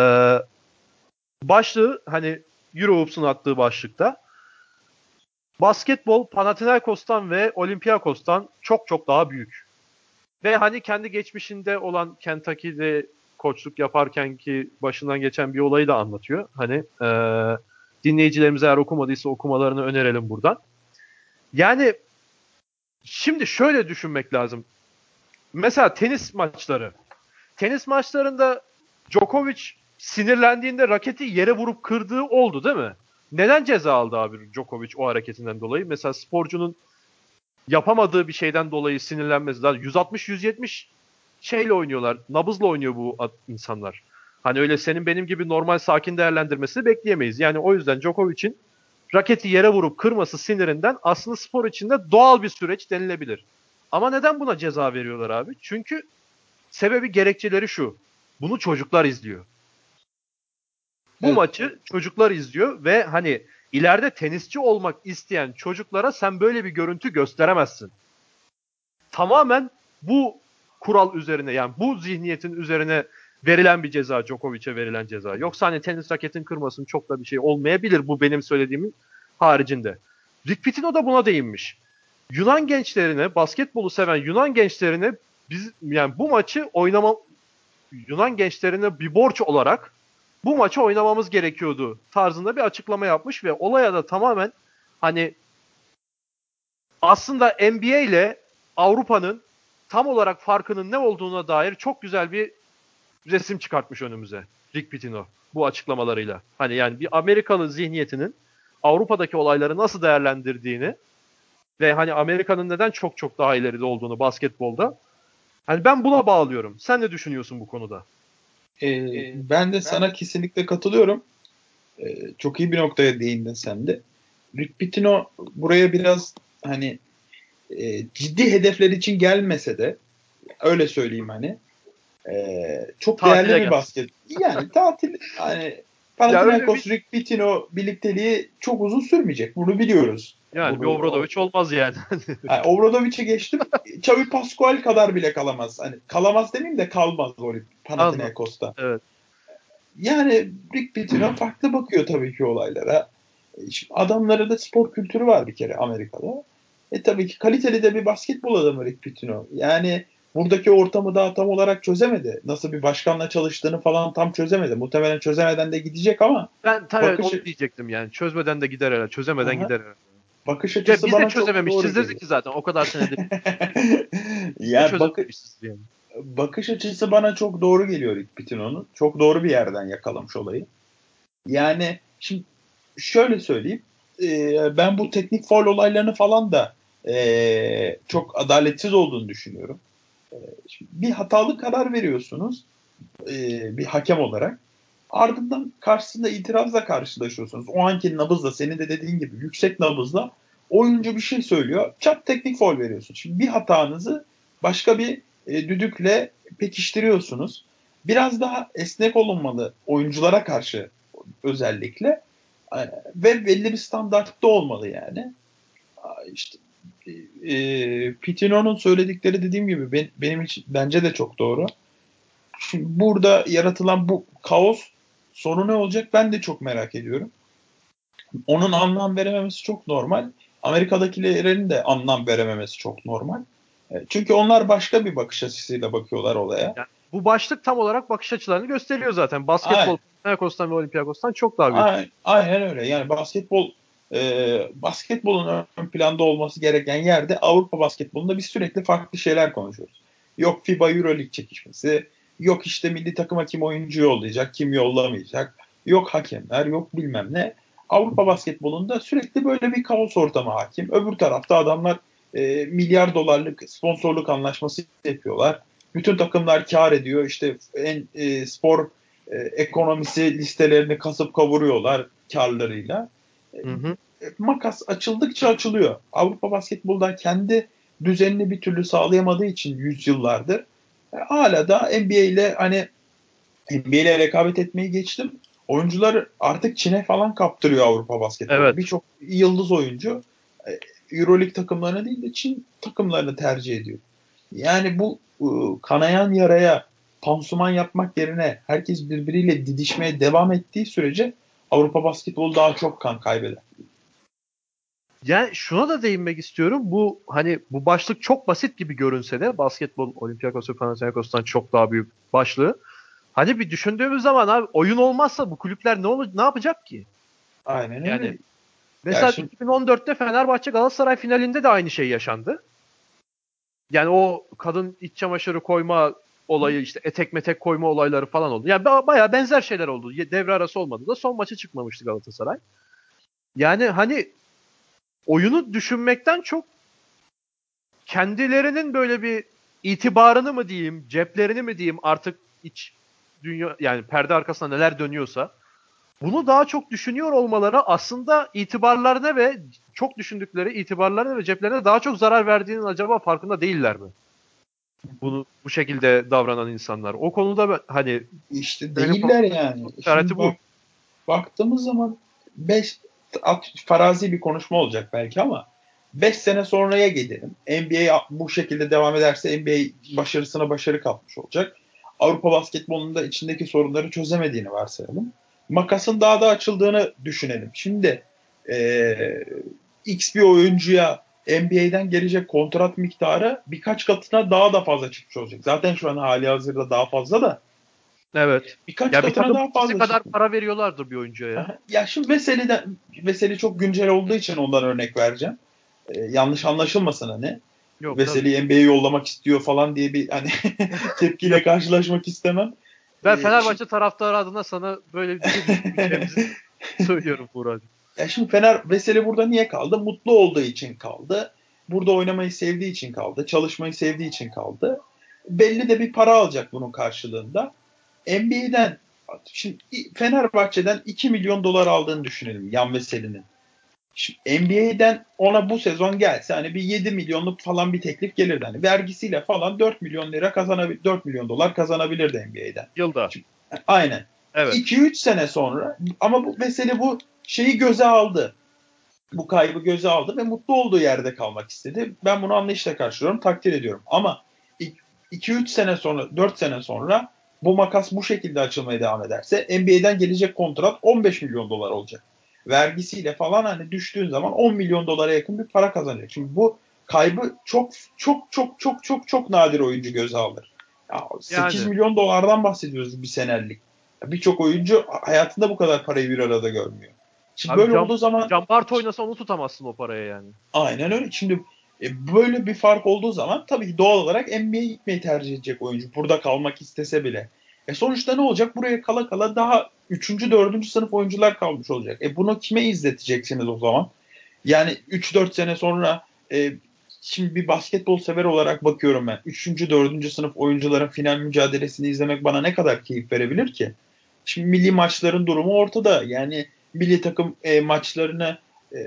başlığı hani Eurohoops'un attığı başlıkta basketbol Panathinaikos'tan ve Olympiakos'tan çok çok daha büyük. Ve hani kendi geçmişinde olan Kentucky'de koçluk yaparken ki başından geçen bir olayı da anlatıyor. Hani e, dinleyicilerimiz eğer okumadıysa okumalarını önerelim buradan. Yani şimdi şöyle düşünmek lazım. Mesela tenis maçları. Tenis maçlarında Djokovic sinirlendiğinde raketi yere vurup kırdığı oldu değil mi? Neden ceza aldı abi Djokovic o hareketinden dolayı? Mesela sporcunun yapamadığı bir şeyden dolayı sinirlenmesi. 160-170 şeyle oynuyorlar. Nabızla oynuyor bu insanlar. Hani öyle senin benim gibi normal sakin değerlendirmesini bekleyemeyiz. Yani o yüzden Djokovic'in raketi yere vurup kırması sinirinden aslında spor içinde doğal bir süreç denilebilir. Ama neden buna ceza veriyorlar abi? Çünkü sebebi gerekçeleri şu. Bunu çocuklar izliyor. Bu evet. maçı çocuklar izliyor ve hani ileride tenisçi olmak isteyen çocuklara sen böyle bir görüntü gösteremezsin. Tamamen bu kural üzerine yani bu zihniyetin üzerine verilen bir ceza Djokovic'e verilen ceza. Yoksa hani tenis raketin kırmasının çok da bir şey olmayabilir bu benim söylediğimin haricinde. Rick Pitino da buna değinmiş. Yunan gençlerine, basketbolu seven Yunan gençlerine biz yani bu maçı oynama Yunan gençlerine bir borç olarak bu maçı oynamamız gerekiyordu tarzında bir açıklama yapmış ve olaya da tamamen hani aslında NBA ile Avrupa'nın tam olarak farkının ne olduğuna dair çok güzel bir resim çıkartmış önümüze Rick Pitino bu açıklamalarıyla. Hani yani bir Amerikalı zihniyetinin Avrupa'daki olayları nasıl değerlendirdiğini ve hani Amerika'nın neden çok çok daha ileride olduğunu basketbolda. Hani ben buna bağlıyorum. Sen ne düşünüyorsun bu konuda? Ee, ben de sana kesinlikle katılıyorum. Ee, çok iyi bir noktaya değindin sen de. Rick Pitino buraya biraz hani e, ciddi hedefler için gelmese de öyle söyleyeyim hani e, çok Tatile değerli bir basket. Yani tatil hani Panathinaikos, Rick Pitino birlikteliği çok uzun sürmeyecek. Bunu biliyoruz. Yani Bunu, bir Obradoviç olmaz yani. yani Obradovic'i geçtim. Xavi Pascual kadar bile kalamaz. Hani kalamaz demeyeyim de kalmaz o Panathinaikos'ta. Evet. Yani Rick Pitino farklı bakıyor tabii ki olaylara. Şimdi adamlara da spor kültürü var bir kere Amerika'da. E tabii ki kaliteli de bir basketbol adamı Rick Pitino. Yani buradaki ortamı daha tam olarak çözemedi. Nasıl bir başkanla çalıştığını falan tam çözemedi. Muhtemelen çözemeden de gidecek ama. Ben tabii bakış... onu diyecektim yani. Çözmeden de gider herhalde. Çözemeden Aha. gider herhalde. Bakış açısı ya biz de çözememiş. Çizdirdik ki zaten. O kadar senedir. yani bakış, yani. bakış açısı bana çok doğru geliyor Rick Pitino'nun. Çok doğru bir yerden yakalamış olayı. Yani şimdi şöyle söyleyeyim. E, ben bu teknik foul olaylarını falan da e, çok adaletsiz olduğunu düşünüyorum. E, bir hatalı karar veriyorsunuz e, bir hakem olarak. Ardından karşısında itirazla karşılaşıyorsunuz. O anki nabızla senin de dediğin gibi yüksek nabızla oyuncu bir şey söylüyor. Çat teknik foul veriyorsun. Şimdi bir hatanızı başka bir e, düdükle pekiştiriyorsunuz. Biraz daha esnek olunmalı oyunculara karşı özellikle e, ve belli bir standartta olmalı yani. İşte e, Pitino'nun söyledikleri dediğim gibi ben, benim için bence de çok doğru. Şimdi burada yaratılan bu kaos sonu ne olacak ben de çok merak ediyorum. Onun anlam verememesi çok normal. Amerika'dakilerin de anlam verememesi çok normal. E, çünkü onlar başka bir bakış açısıyla bakıyorlar olaya. Yani bu başlık tam olarak bakış açılarını gösteriyor zaten. Basketbol Panathinaikos'tan ve Olympiakos'tan çok daha büyük. Aynen öyle. Yani basketbol e, basketbolun ön planda olması gereken yerde Avrupa basketbolunda biz sürekli farklı şeyler konuşuyoruz. Yok FIBA Euroleague çekişmesi, yok işte milli takıma kim oyuncu yollayacak, kim yollamayacak, yok hakemler, yok bilmem ne. Avrupa basketbolunda sürekli böyle bir kaos ortamı hakim. Öbür tarafta adamlar e, milyar dolarlık sponsorluk anlaşması yapıyorlar. Bütün takımlar kar ediyor. İşte en e, spor e, ekonomisi listelerini kasıp kavuruyorlar karlarıyla. Hı hı. makas açıldıkça açılıyor. Avrupa basketbolda kendi düzenini bir türlü sağlayamadığı için yüzyıllardır e, hala da NBA ile hani NBA ile rekabet etmeyi geçtim. Oyuncular artık Çin'e falan kaptırıyor Avrupa basketbolu. Evet. Birçok yıldız oyuncu e, Euroleague takımlarını değil de Çin takımlarını tercih ediyor. Yani bu ıı, kanayan yaraya pansuman yapmak yerine herkes birbiriyle didişmeye devam ettiği sürece Avrupa basketbolu daha çok kan kaybeder. Yani şuna da değinmek istiyorum. Bu hani bu başlık çok basit gibi görünse de basketbol Olympiakos ve Panathinaikos'tan çok daha büyük başlığı. Hani bir düşündüğümüz zaman abi oyun olmazsa bu kulüpler ne olur ne yapacak ki? Aynen öyle. Yani mesela ya şimdi... 2014'te Fenerbahçe Galatasaray finalinde de aynı şey yaşandı. Yani o kadın iç çamaşırı koyma olayı işte etek metek koyma olayları falan oldu. Yani bayağı benzer şeyler oldu. Devre arası olmadı da son maçı çıkmamıştı Galatasaray. Yani hani oyunu düşünmekten çok kendilerinin böyle bir itibarını mı diyeyim, ceplerini mi diyeyim artık iç dünya yani perde arkasında neler dönüyorsa bunu daha çok düşünüyor olmaları aslında itibarlarına ve çok düşündükleri itibarlarına ve ceplerine daha çok zarar verdiğinin acaba farkında değiller mi? Bunu bu şekilde davranan insanlar. O konuda ben, hani işte değiller yani. Şimdi bu. Bak, baktığımız zaman 5 farazi bir konuşma olacak belki ama 5 sene sonraya gidelim. NBA bu şekilde devam ederse NBA başarısına başarı katmış olacak. Avrupa basketbolunda içindeki sorunları çözemediğini varsayalım. Makasın daha da açıldığını düşünelim. Şimdi e, X bir oyuncuya NBA'den gelecek kontrat miktarı birkaç katına daha da fazla çıkmış olacak. Zaten şu an hali hazırda daha fazla da. Evet. Birkaç ya bir daha fazla. kadar para veriyorlardır bir oyuncuya. ya şimdi Veseli'den Veseli çok güncel olduğu için ondan örnek vereceğim. Ee, yanlış anlaşılmasın hani. Yok, Veseli NBA'ye yollamak istiyor falan diye bir hani tepkiyle karşılaşmak istemem. Ben ee, Fenerbahçe şimdi... taraftarı adına sana böyle bir şey söylüyorum Burak. Ya şimdi Fener Veseli burada niye kaldı? Mutlu olduğu için kaldı. Burada oynamayı sevdiği için kaldı. Çalışmayı sevdiği için kaldı. Belli de bir para alacak bunun karşılığında. NBA'den şimdi Fenerbahçe'den 2 milyon dolar aldığını düşünelim Yan Veseli'nin. NBA'den ona bu sezon gelse hani bir 7 milyonluk falan bir teklif gelirdi. Hani vergisiyle falan 4 milyon lira kazanabilir 4 milyon dolar kazanabilirdi NBA'den. Yılda. Şimdi, aynen. Evet. 2-3 sene sonra ama bu mesele bu şeyi göze aldı. Bu kaybı göze aldı ve mutlu olduğu yerde kalmak istedi. Ben bunu anlayışla karşılıyorum, takdir ediyorum. Ama 2-3 sene sonra, 4 sene sonra bu makas bu şekilde açılmaya devam ederse NBA'den gelecek kontrat 15 milyon dolar olacak. Vergisiyle falan hani düştüğün zaman 10 milyon dolara yakın bir para kazanacak. Şimdi bu kaybı çok çok çok çok çok çok nadir oyuncu göze alır. Ya 8 yani. milyon dolardan bahsediyoruz bir senelik. Birçok oyuncu hayatında bu kadar parayı bir arada görmüyor. Şimdi Abi böyle Can, olduğu zaman Can Bart oynasa onu tutamazsın o paraya yani. Aynen öyle. Şimdi e, böyle bir fark olduğu zaman tabii ki doğal olarak NBA'ye gitmeyi tercih edecek oyuncu. Burada kalmak istese bile. E sonuçta ne olacak? Buraya kala kala daha 3. 4. sınıf oyuncular kalmış olacak. E bunu kime izleteceksiniz o zaman? Yani 3-4 sene sonra e, şimdi bir basketbol sever olarak bakıyorum ben. 3. 4. sınıf oyuncuların final mücadelesini izlemek bana ne kadar keyif verebilir ki? Şimdi milli maçların durumu ortada. Yani milli takım e, maçlarını e,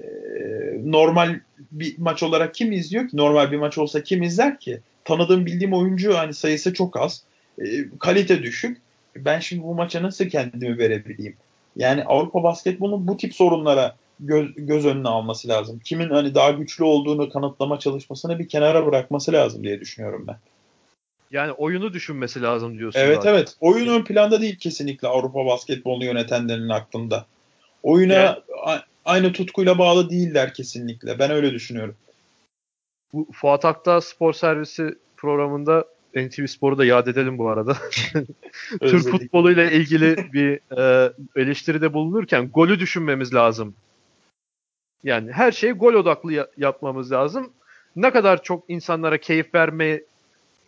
normal bir maç olarak kim izliyor ki? Normal bir maç olsa kim izler ki? Tanıdığım bildiğim oyuncu hani sayısı çok az. E, kalite düşük. Ben şimdi bu maça nasıl kendimi verebileyim? Yani Avrupa basketbolunun bu tip sorunlara göz, göz önüne alması lazım. Kimin hani daha güçlü olduğunu kanıtlama çalışmasını bir kenara bırakması lazım diye düşünüyorum ben. Yani oyunu düşünmesi lazım diyorsun. Evet zaten. evet. Oyun ön planda değil kesinlikle Avrupa basketbolunu yönetenlerin aklında. Oyuna yani, aynı tutkuyla bağlı değiller kesinlikle. Ben öyle düşünüyorum. Bu Fuat Akta spor servisi programında NTV Spor'u da yad edelim bu arada. Türk futboluyla ilgili bir e, eleştiride bulunurken golü düşünmemiz lazım. Yani her şeyi gol odaklı ya- yapmamız lazım. Ne kadar çok insanlara keyif vermeyi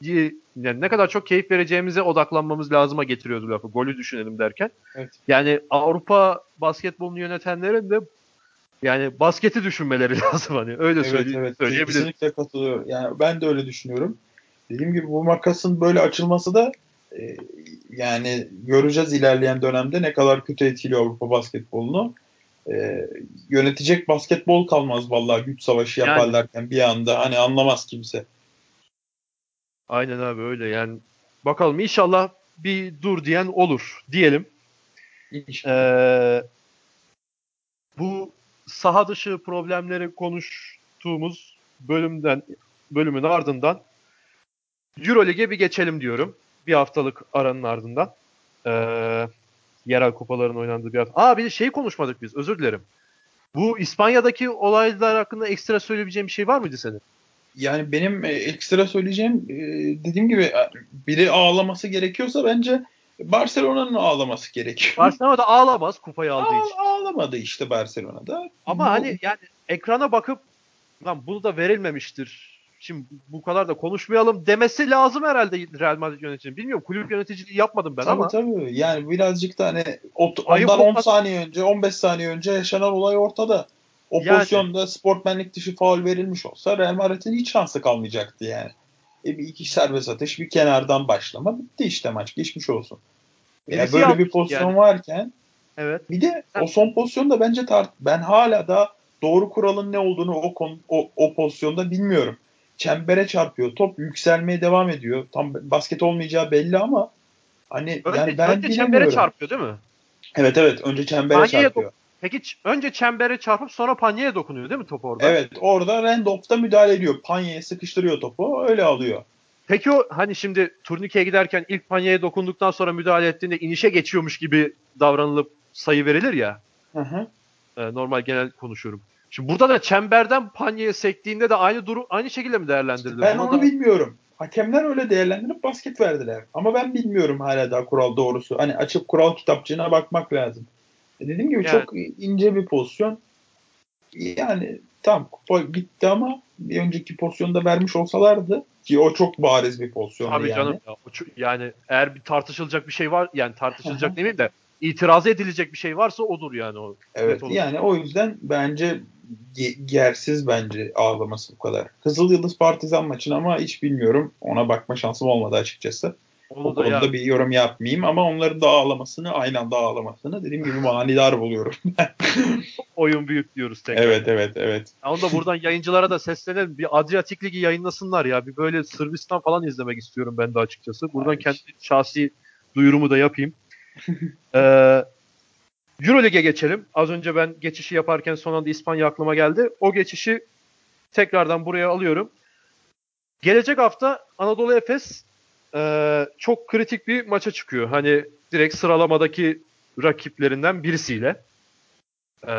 yani ne kadar çok keyif vereceğimize odaklanmamız lazıma getiriyordu lafı. Golü düşünelim derken. Evet. Yani Avrupa basketbolunu yönetenlerin de yani basketi düşünmeleri lazım hani öyle evet, söyle evet. söyleyebilirim. Kesinlikle katılıyorum. Yani ben de öyle düşünüyorum. Dediğim gibi bu makasın böyle açılması da e, yani göreceğiz ilerleyen dönemde ne kadar kötü etkiliyor Avrupa basketbolunu. e, yönetecek basketbol kalmaz vallahi güç savaşı yaparlarken yani. bir anda hani anlamaz kimse. Aynen abi öyle yani bakalım inşallah bir dur diyen olur diyelim. Ee, bu saha dışı problemleri konuştuğumuz bölümden bölümün ardından Euroleague'e bir geçelim diyorum. Bir haftalık aranın ardından. Ee, yerel kupaların oynandığı bir hafta. Aa bir şey konuşmadık biz. Özür dilerim. Bu İspanya'daki olaylar hakkında ekstra söyleyebileceğim bir şey var mıydı senin? Yani benim e, ekstra söyleyeceğim e, dediğim gibi e, biri ağlaması gerekiyorsa bence Barcelona'nın ağlaması gerekiyor. Barcelona da ağlamaz kupayı aldığı Ağ, için. Ağlamadı işte Barcelona'da. Ama bu... hani yani ekrana bakıp lan bunu da verilmemiştir. Şimdi bu kadar da konuşmayalım demesi lazım herhalde Real Madrid yöneticinin. Bilmiyorum kulüp yöneticiliği yapmadım ben tabii, ama. Tabii yani birazcık da hani ondan 10 saniye önce 15 saniye önce yaşanan olay ortada. O yani, pozisyonda sportmenlik dışı faul verilmiş olsa Real Madrid'in hiç şansı kalmayacaktı yani. E bir iki serbest atış bir kenardan başlama bitti işte maç geçmiş olsun. Yani böyle bir pozisyon yani. varken evet. bir de o son pozisyonda bence tart ben hala da doğru kuralın ne olduğunu o, kon, o, o pozisyonda bilmiyorum. Çembere çarpıyor. Top yükselmeye devam ediyor. Tam basket olmayacağı belli ama hani önce, yani ben önce çembere çarpıyor değil mi? Evet evet önce çembere Panyeye çarpıyor. Peki önce çembere çarpıp sonra panyeye dokunuyor değil mi top orada? Evet orada Randolph müdahale ediyor. Panyeye sıkıştırıyor topu öyle alıyor. Peki o hani şimdi turnikeye giderken ilk panyeye dokunduktan sonra müdahale ettiğinde inişe geçiyormuş gibi davranılıp sayı verilir ya. Hı hı. E, normal genel konuşuyorum. Şimdi burada da çemberden panyeye sektiğinde de aynı durum aynı şekilde mi değerlendirilir? Ben Buna onu da... bilmiyorum. Hakemler öyle değerlendirip basket verdiler. Ama ben bilmiyorum hala daha kural doğrusu. Hani açıp kural kitapçığına bakmak lazım. E dediğim gibi yani. çok ince bir pozisyon. Yani tam kupa gitti ama bir önceki pozisyonda vermiş olsalardı ki o çok bariz bir pozisyon Tabii yani. canım ya. Yani eğer bir tartışılacak bir şey var yani tartışılacak demeyeyim de itiraz edilecek bir şey varsa odur yani o. Evet yani o yüzden bence yersiz bence ağlaması bu kadar. Kızıl Yıldız Partizan maçını ama hiç bilmiyorum. Ona bakma şansım olmadı açıkçası. Onu o konuda ya. bir yorum yapmayayım ama onların da ağlamasını aynı anda ağlamasını dediğim gibi manidar buluyorum. Oyun büyük diyoruz tekrar. Evet evet evet. Ya onu da buradan yayıncılara da seslenelim. Bir Adriatik Ligi yayınlasınlar ya. Bir böyle Sırbistan falan izlemek istiyorum ben de açıkçası. Buradan Ay. kendi şahsi duyurumu da yapayım. ee, Euroleague'e geçelim. Az önce ben geçişi yaparken son anda İspanya aklıma geldi. O geçişi tekrardan buraya alıyorum. Gelecek hafta Anadolu Efes e, çok kritik bir maça çıkıyor. Hani direkt sıralamadaki rakiplerinden birisiyle. E,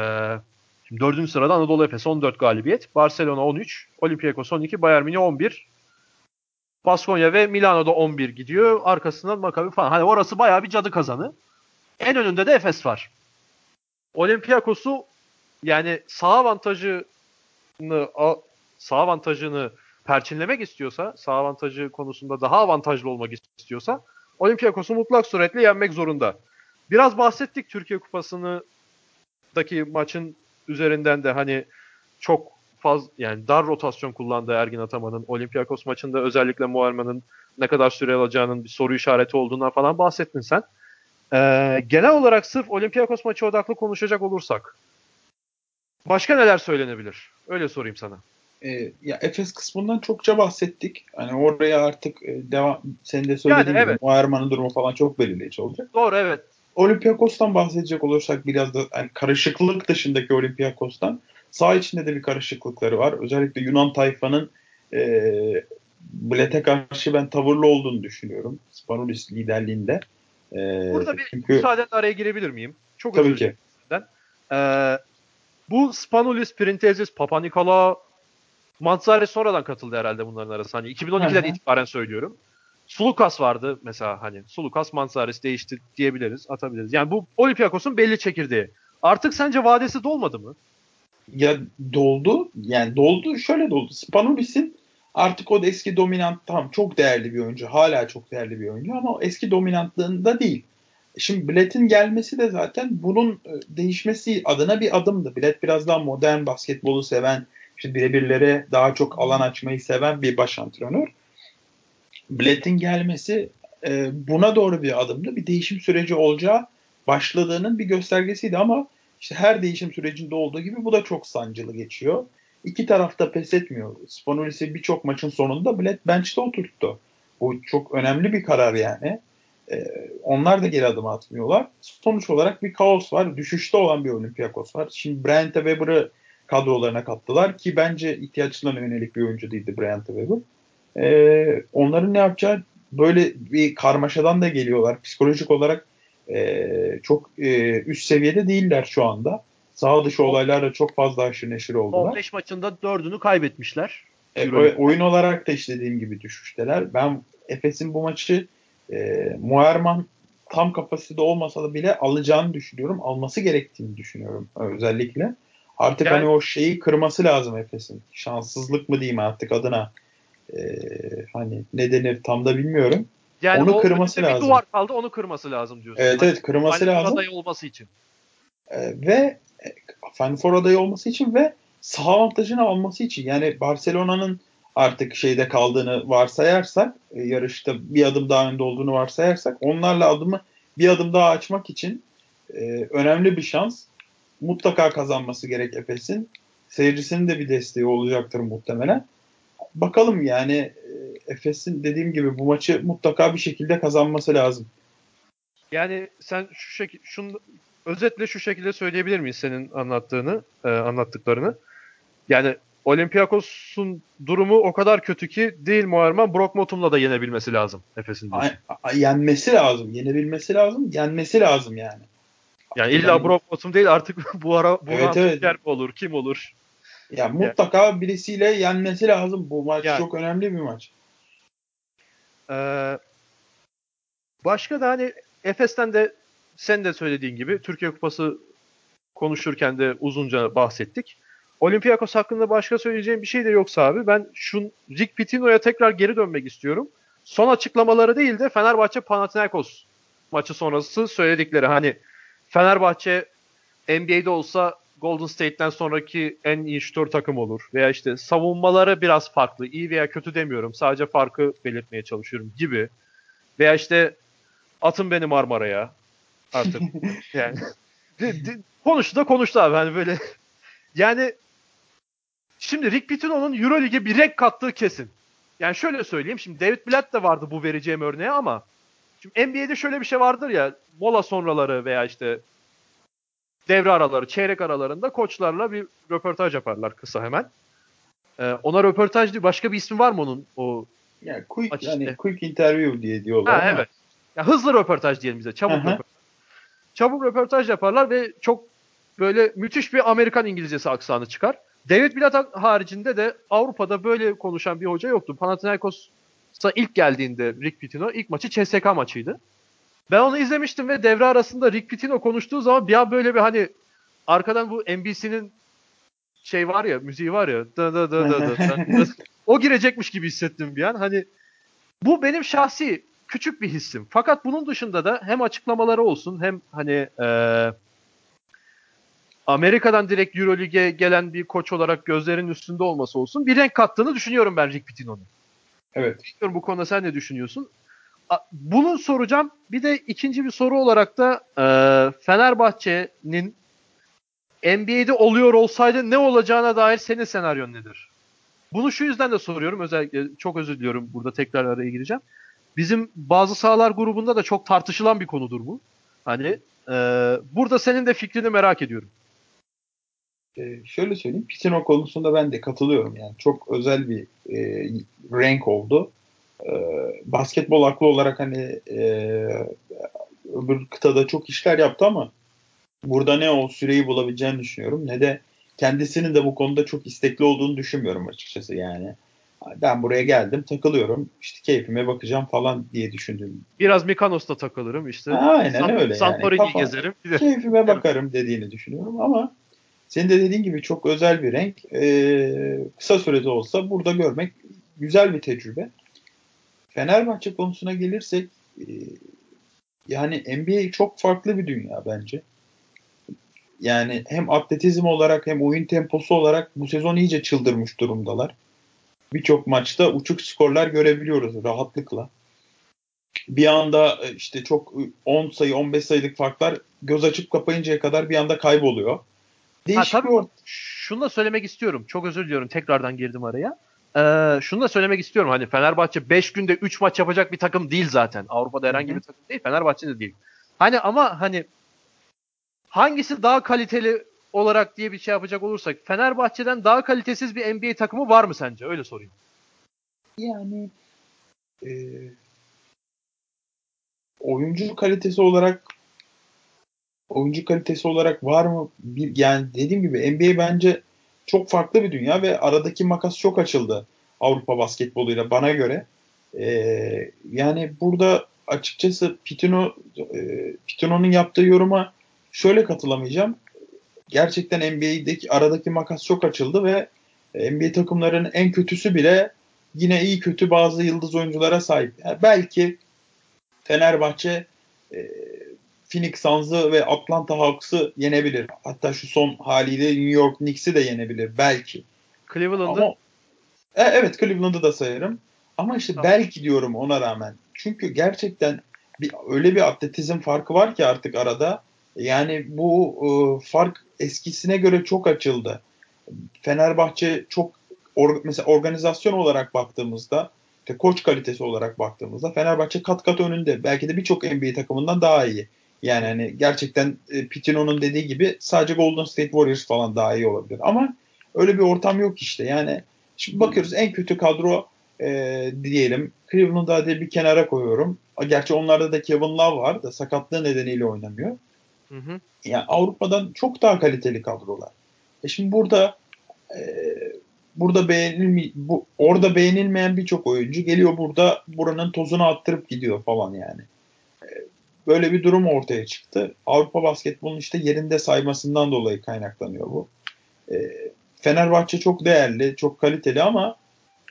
şimdi dördüncü sırada Anadolu Efes 14 galibiyet. Barcelona 13, Olympiakos 12, Bayern Münih 11. Baskonya ve Milano'da 11 gidiyor. Arkasından Maccabi falan. Hani orası bayağı bir cadı kazanı. En önünde de Efes var. Olympiakos'u yani sağ avantajını sağ avantajını perçinlemek istiyorsa, sağ avantajı konusunda daha avantajlı olmak istiyorsa Olympiakos'u mutlak suretle yenmek zorunda. Biraz bahsettik Türkiye Kupası'nı daki maçın üzerinden de hani çok faz yani dar rotasyon kullandığı Ergin Ataman'ın Olympiakos maçında özellikle Muharman'ın ne kadar süre alacağının bir soru işareti olduğundan falan bahsettin sen. Ee, genel olarak sırf Olympiakos maçı odaklı konuşacak olursak başka neler söylenebilir? Öyle sorayım sana e, ya Efes kısmından çokça bahsettik. Hani oraya artık e, devam senin de söylediğin yani, evet. Muharman'ın durumu falan çok belirleyici olacak. Doğru evet. Olympiakos'tan bahsedecek olursak biraz da yani karışıklık dışındaki Olympiakos'tan sağ içinde de bir karışıklıkları var. Özellikle Yunan tayfanın e, Blet'e karşı ben tavırlı olduğunu düşünüyorum. Spanulis liderliğinde. E, Burada bir çünkü... müsaadenle araya girebilir miyim? Çok Tabii ki. Ee, bu Spanulis, Printezis, Papa Nikola, Manzare sonradan katıldı herhalde bunların arasında. Hani 2012'den itibaren söylüyorum. Sulukas vardı mesela hani Sulukas Manzares değişti diyebiliriz, atabiliriz. Yani bu Olympiakos'un belli çekirdeği. Artık sence vadesi dolmadı mı? Ya doldu. Yani doldu. Şöyle doldu. Spanulis'in artık o da eski dominant tam çok değerli bir oyuncu. Hala çok değerli bir oyuncu ama eski dominantlığında değil. Şimdi Blatt'in gelmesi de zaten bunun e, değişmesi adına bir adımdı. Blatt biraz daha modern basketbolu seven, işte birebirlere daha çok alan açmayı seven bir baş antrenör. Blatt'in gelmesi e, buna doğru bir adımdı. Bir değişim süreci olacağı başladığının bir göstergesiydi ama işte her değişim sürecinde olduğu gibi bu da çok sancılı geçiyor. İki tarafta pes etmiyor. Spanulis'i birçok maçın sonunda Bled bench'te oturttu. Bu çok önemli bir karar yani. Ee, onlar da geri adım atmıyorlar. Sonuç olarak bir kaos var. Düşüşte olan bir Olympiakos var. Şimdi Bryant Weber'ı kadrolarına kattılar ki bence ihtiyaçlarına yönelik bir oyuncu değildi Bryant Weber. Ee, onların ne yapacağı böyle bir karmaşadan da geliyorlar. Psikolojik olarak e, çok e, üst seviyede değiller şu anda. Sağ dışı olaylarla çok fazla aşırı neşir oldular. 15 maçında 4'ünü kaybetmişler. E, oyun olarak da işte dediğim gibi düşüşteler. Ben Efes'in bu maçı e, Muerman tam kapasitede olmasa da bile alacağını düşünüyorum. Alması gerektiğini düşünüyorum özellikle. Artık yani, hani o şeyi kırması lazım Efes'in. Şanssızlık mı diyeyim artık adına. E, hani ne denir tam da bilmiyorum. Yani onu kırması lazım. Bir duvar kaldı onu kırması lazım diyorsun. Evet evet kırması Final lazım. adayı olması için. E, ve e, Final Four adayı olması için ve saha avantajını alması için. Yani Barcelona'nın artık şeyde kaldığını varsayarsak, e, yarışta bir adım daha önde olduğunu varsayarsak onlarla adımı bir adım daha açmak için e, önemli bir şans. Mutlaka kazanması gerek Efes'in. Seyircisinin de bir desteği olacaktır muhtemelen. Bakalım yani e, Efes'in dediğim gibi bu maçı mutlaka bir şekilde kazanması lazım. Yani sen şu şekilde şunu özetle şu şekilde söyleyebilir miyiz senin anlattığını, e, anlattıklarını? Yani Olympiakos'un durumu o kadar kötü ki değil Muharman Brock Motum'la da yenebilmesi lazım Efes'in. Yenmesi lazım. Yenebilmesi lazım. Yenmesi lazım yani. Yani illa yani, Brock Motum değil artık bu ara bu evet, evet. mi olur? Kim olur? Ya mutlaka yani. birisiyle yenmesi lazım. Bu maç yani. çok önemli bir maç. Ee, başka da hani Efes'ten de sen de söylediğin gibi Türkiye Kupası konuşurken de uzunca bahsettik. Olympiakos hakkında başka söyleyeceğim bir şey de yoksa abi ben şu Rick Pitino'ya tekrar geri dönmek istiyorum. Son açıklamaları değil de Fenerbahçe Panathinaikos maçı sonrası söyledikleri hani Fenerbahçe NBA'de olsa Golden State'ten sonraki en iyi şutör takım olur. Veya işte savunmaları biraz farklı. iyi veya kötü demiyorum. Sadece farkı belirtmeye çalışıyorum gibi. Veya işte atın beni Marmara'ya artık. yani konuştu da konuştu abi. Hani böyle yani Şimdi Rick Pitino'nun Euroleague'e bir renk kattığı kesin. Yani şöyle söyleyeyim. Şimdi David Blatt da vardı bu vereceğim örneğe ama şimdi NBA'de şöyle bir şey vardır ya mola sonraları veya işte devre araları, çeyrek aralarında koçlarla bir röportaj yaparlar kısa hemen. Ee, ona röportaj diyor. Başka bir ismi var mı onun o yani quick, yani quick interview diye diyorlar ha, ama. Evet. Ya hızlı röportaj diyelim bize. Çabuk röportaj. Çabuk röportaj yaparlar ve çok böyle müthiş bir Amerikan İngilizcesi aksanı çıkar. David Blatt haricinde de Avrupa'da böyle konuşan bir hoca yoktu. Panathinaikos'a ilk geldiğinde Rick Pitino ilk maçı CSK maçıydı. Ben onu izlemiştim ve devre arasında Rick Pitino konuştuğu zaman bir an böyle bir hani arkadan bu NBC'nin şey var ya müziği var ya da da da da da o girecekmiş gibi hissettim bir an. Hani bu benim şahsi küçük bir hissim. Fakat bunun dışında da hem açıklamaları olsun hem hani eee Amerika'dan direkt Euroleague'e gelen bir koç olarak gözlerin üstünde olması olsun bir renk kattığını düşünüyorum ben Rick Pitino'nun. Evet. Bilmiyorum bu konuda sen ne düşünüyorsun? Bunu soracağım. Bir de ikinci bir soru olarak da e, Fenerbahçe'nin NBA'de oluyor olsaydı ne olacağına dair senin senaryon nedir? Bunu şu yüzden de soruyorum. Özellikle çok özür diliyorum. Burada tekrar araya gireceğim. Bizim bazı sahalar grubunda da çok tartışılan bir konudur bu. Hani e, burada senin de fikrini merak ediyorum. Ee, şöyle söyleyeyim. Pitino konusunda ben de katılıyorum. Yani çok özel bir e, renk oldu. E, basketbol aklı olarak hani e, öbür kıtada çok işler yaptı ama burada ne o süreyi bulabileceğini düşünüyorum ne de kendisinin de bu konuda çok istekli olduğunu düşünmüyorum açıkçası yani. Ben buraya geldim takılıyorum işte keyfime bakacağım falan diye düşündüm. Biraz Mikanos'ta takılırım işte. Aynen San, öyle Santorini yani. gezerim. Keyfime bakarım dediğini düşünüyorum ama senin de dediğin gibi çok özel bir renk. Ee, kısa sürede olsa burada görmek güzel bir tecrübe. Fenerbahçe konusuna gelirsek e, yani NBA çok farklı bir dünya bence. Yani hem atletizm olarak hem oyun temposu olarak bu sezon iyice çıldırmış durumdalar. Birçok maçta uçuk skorlar görebiliyoruz rahatlıkla. bir anda e, işte çok 10 sayı 15 sayılık farklar göz açıp kapayıncaya kadar bir anda kayboluyor. Değişik ha, tabii, bir şunu da söylemek istiyorum. Çok özür diliyorum. Tekrardan girdim araya. Ee, şunu da söylemek istiyorum. Hani Fenerbahçe 5 günde 3 maç yapacak bir takım değil zaten. Avrupa'da herhangi Hı-hı. bir takım değil. Fenerbahçe de değil. Hani ama hani hangisi daha kaliteli olarak diye bir şey yapacak olursak Fenerbahçe'den daha kalitesiz bir NBA takımı var mı sence? Öyle sorayım. Yani e, oyuncu kalitesi olarak oyuncu kalitesi olarak var mı? Bir, yani dediğim gibi NBA bence çok farklı bir dünya ve aradaki makas çok açıldı Avrupa basketboluyla bana göre. Ee, yani burada açıkçası Pitino e, Pitino'nun yaptığı yoruma şöyle katılamayacağım. Gerçekten NBA'deki aradaki makas çok açıldı ve NBA takımlarının en kötüsü bile yine iyi kötü bazı yıldız oyunculara sahip. Yani belki Fenerbahçe e, Phoenix Suns'ı ve Atlanta Hawks'ı yenebilir. Hatta şu son haliyle New York Knicks'i de yenebilir belki. Cleveland'ı? Ama, e, evet Cleveland'ı da sayarım. Ama işte tamam. belki diyorum ona rağmen. Çünkü gerçekten bir, öyle bir atletizm farkı var ki artık arada. Yani bu e, fark eskisine göre çok açıldı. Fenerbahçe çok or, mesela organizasyon olarak baktığımızda işte koç kalitesi olarak baktığımızda Fenerbahçe kat kat önünde. Belki de birçok NBA takımından daha iyi. Yani hani gerçekten e, Pitino'nun dediği gibi sadece Golden State Warriors falan daha iyi olabilir. Ama öyle bir ortam yok işte. Yani şimdi bakıyoruz en kötü kadro e, diyelim. Cleveland'ı hadi bir kenara koyuyorum. Gerçi onlarda da Kevin Love var da sakatlığı nedeniyle oynamıyor. Hı hı. Yani Avrupa'dan çok daha kaliteli kadrolar. E şimdi burada e, burada beğenilmi bu orada beğenilmeyen birçok oyuncu geliyor burada buranın tozunu attırıp gidiyor falan yani. E, böyle bir durum ortaya çıktı. Avrupa basketbolunun işte yerinde saymasından dolayı kaynaklanıyor bu. E, Fenerbahçe çok değerli, çok kaliteli ama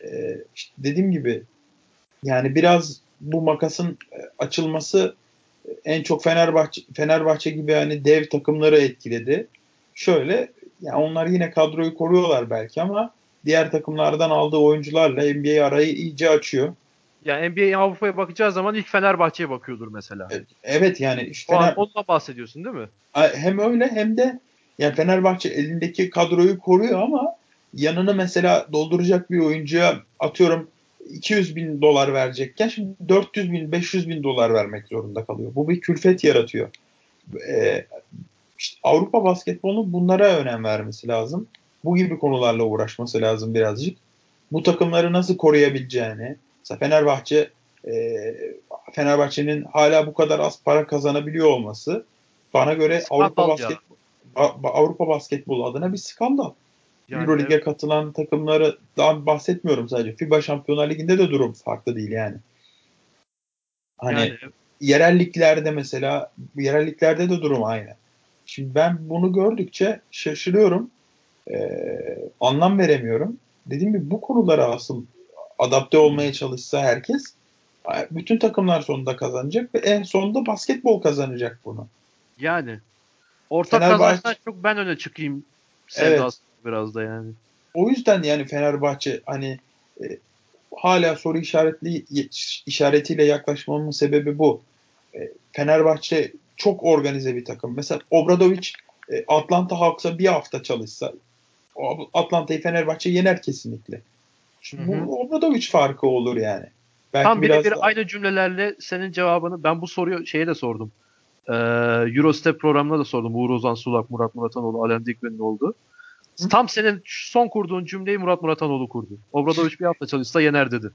e, işte dediğim gibi yani biraz bu makasın e, açılması en çok Fenerbahçe Fenerbahçe gibi hani dev takımları etkiledi. Şöyle yani onlar yine kadroyu koruyorlar belki ama diğer takımlardan aldığı oyuncularla NBA arayı iyice açıyor. Yani NBA Avrupa'ya bakacağı zaman ilk Fenerbahçe'ye bakıyordur mesela. Evet yani işte Fener... ondan bahsediyorsun değil mi? Hem öyle hem de yani Fenerbahçe elindeki kadroyu koruyor ama yanını mesela dolduracak bir oyuncuya atıyorum 200 bin dolar verecekken şimdi 400 bin 500 bin dolar vermek zorunda kalıyor. Bu bir külfet yaratıyor. Ee, işte Avrupa basketbolunun bunlara önem vermesi lazım. Bu gibi konularla uğraşması lazım birazcık. Bu takımları nasıl koruyabileceğini. Mesela Fenerbahçe e, Fenerbahçe'nin hala bu kadar az para kazanabiliyor olması bana göre skandal Avrupa basket Avrupa basketbolu adına bir skandal. Yani, Euroleague'e evet. katılan takımları daha bahsetmiyorum sadece. FIBA Şampiyonlar Ligi'nde de durum farklı değil yani. Hani yani, yerelliklerde mesela yerelliklerde de durum aynı. Şimdi ben bunu gördükçe şaşırıyorum. Ee, anlam veremiyorum. Dediğim gibi bu konulara asıl adapte olmaya çalışsa herkes bütün takımlar sonunda kazanacak ve en sonunda basketbol kazanacak bunu. Yani ortak Fenerbahçe... kazançtan çok ben öne çıkayım sevdası evet. biraz da yani. O yüzden yani Fenerbahçe hani e, hala soru işaretli işaretiyle yaklaşmamın sebebi bu. E, Fenerbahçe çok organize bir takım. Mesela Obradovic e, Atlanta Hawks'a bir hafta çalışsa Atlanta'yı Fenerbahçe yener kesinlikle. Şimdi bu Obradovic farkı olur yani. Belki Tam biraz bir, daha... aynı cümlelerle senin cevabını ben bu soruyu şeye de sordum. Ee, Eurostep programına da sordum. Uğur Ozan Sulak, Murat Muratanoğlu, Alen Dikmen'in oldu. Hı? Tam senin son kurduğun cümleyi Murat Muratanoğlu kurdu. Obradovic bir hafta çalışsa yener dedi.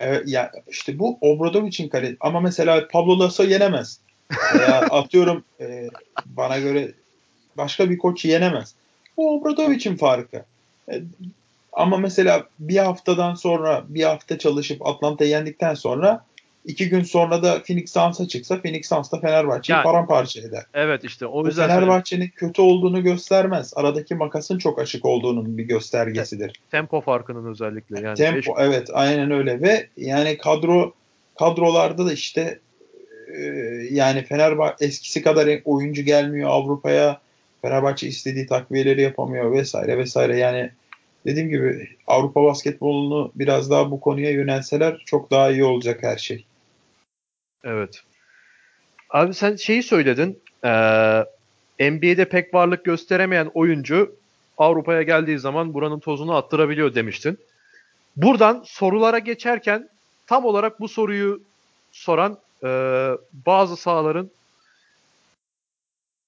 Evet ya işte bu Obradovic'in kale ama mesela Pablo Lasso yenemez. Veya atıyorum e, bana göre başka bir koç yenemez. Bu Obradovic'in farkı. E, ama mesela bir haftadan sonra bir hafta çalışıp Atlanta'yı yendikten sonra iki gün sonra da Phoenix Suns'a çıksa Phoenix Suns da Fenerbahçe'yi yani, paramparça eder. Evet işte o yüzden Fenerbahçe'nin kötü olduğunu göstermez. Aradaki makasın çok açık olduğunun bir göstergesidir. Tempo farkının özellikle yani. Tempo beş... evet aynen öyle ve yani kadro kadrolarda da işte e, yani Fenerbahçe eskisi kadar oyuncu gelmiyor Avrupa'ya. Fenerbahçe istediği takviyeleri yapamıyor vesaire vesaire. Yani dediğim gibi Avrupa basketbolunu biraz daha bu konuya yönelseler çok daha iyi olacak her şey. Evet. Abi sen şeyi söyledin. Ee, NBA'de pek varlık gösteremeyen oyuncu Avrupa'ya geldiği zaman buranın tozunu attırabiliyor demiştin. Buradan sorulara geçerken tam olarak bu soruyu soran e, bazı sahaların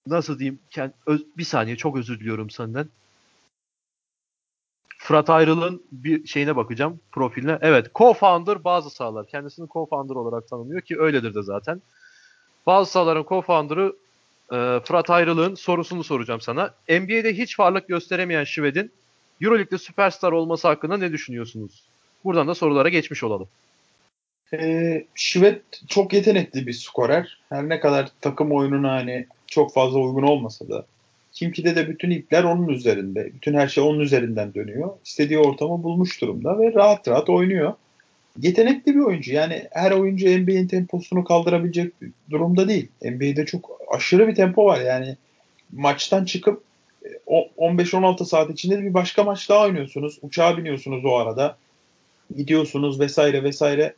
nasıl diyeyim bir saniye çok özür diliyorum senden. Fırat Ayrıl'ın bir şeyine bakacağım profiline. Evet co-founder bazı sahalar. Kendisini co-founder olarak tanımlıyor ki öyledir de zaten. Bazı sahaların co-founder'ı e, Fırat Ayrıl'ın sorusunu soracağım sana. NBA'de hiç varlık gösteremeyen Şved'in Euroleague'de süperstar olması hakkında ne düşünüyorsunuz? Buradan da sorulara geçmiş olalım. Ee, Şivet çok yetenekli bir skorer. Her ne kadar takım oyununa hani çok fazla uygun olmasa da. Kimki'de de bütün ipler onun üzerinde. Bütün her şey onun üzerinden dönüyor. İstediği ortamı bulmuş durumda ve rahat rahat oynuyor. Yetenekli bir oyuncu. Yani her oyuncu NBA'in temposunu kaldırabilecek durumda değil. NBA'de çok aşırı bir tempo var. Yani maçtan çıkıp 15-16 saat içinde bir başka maç daha oynuyorsunuz. Uçağa biniyorsunuz o arada. Gidiyorsunuz vesaire vesaire.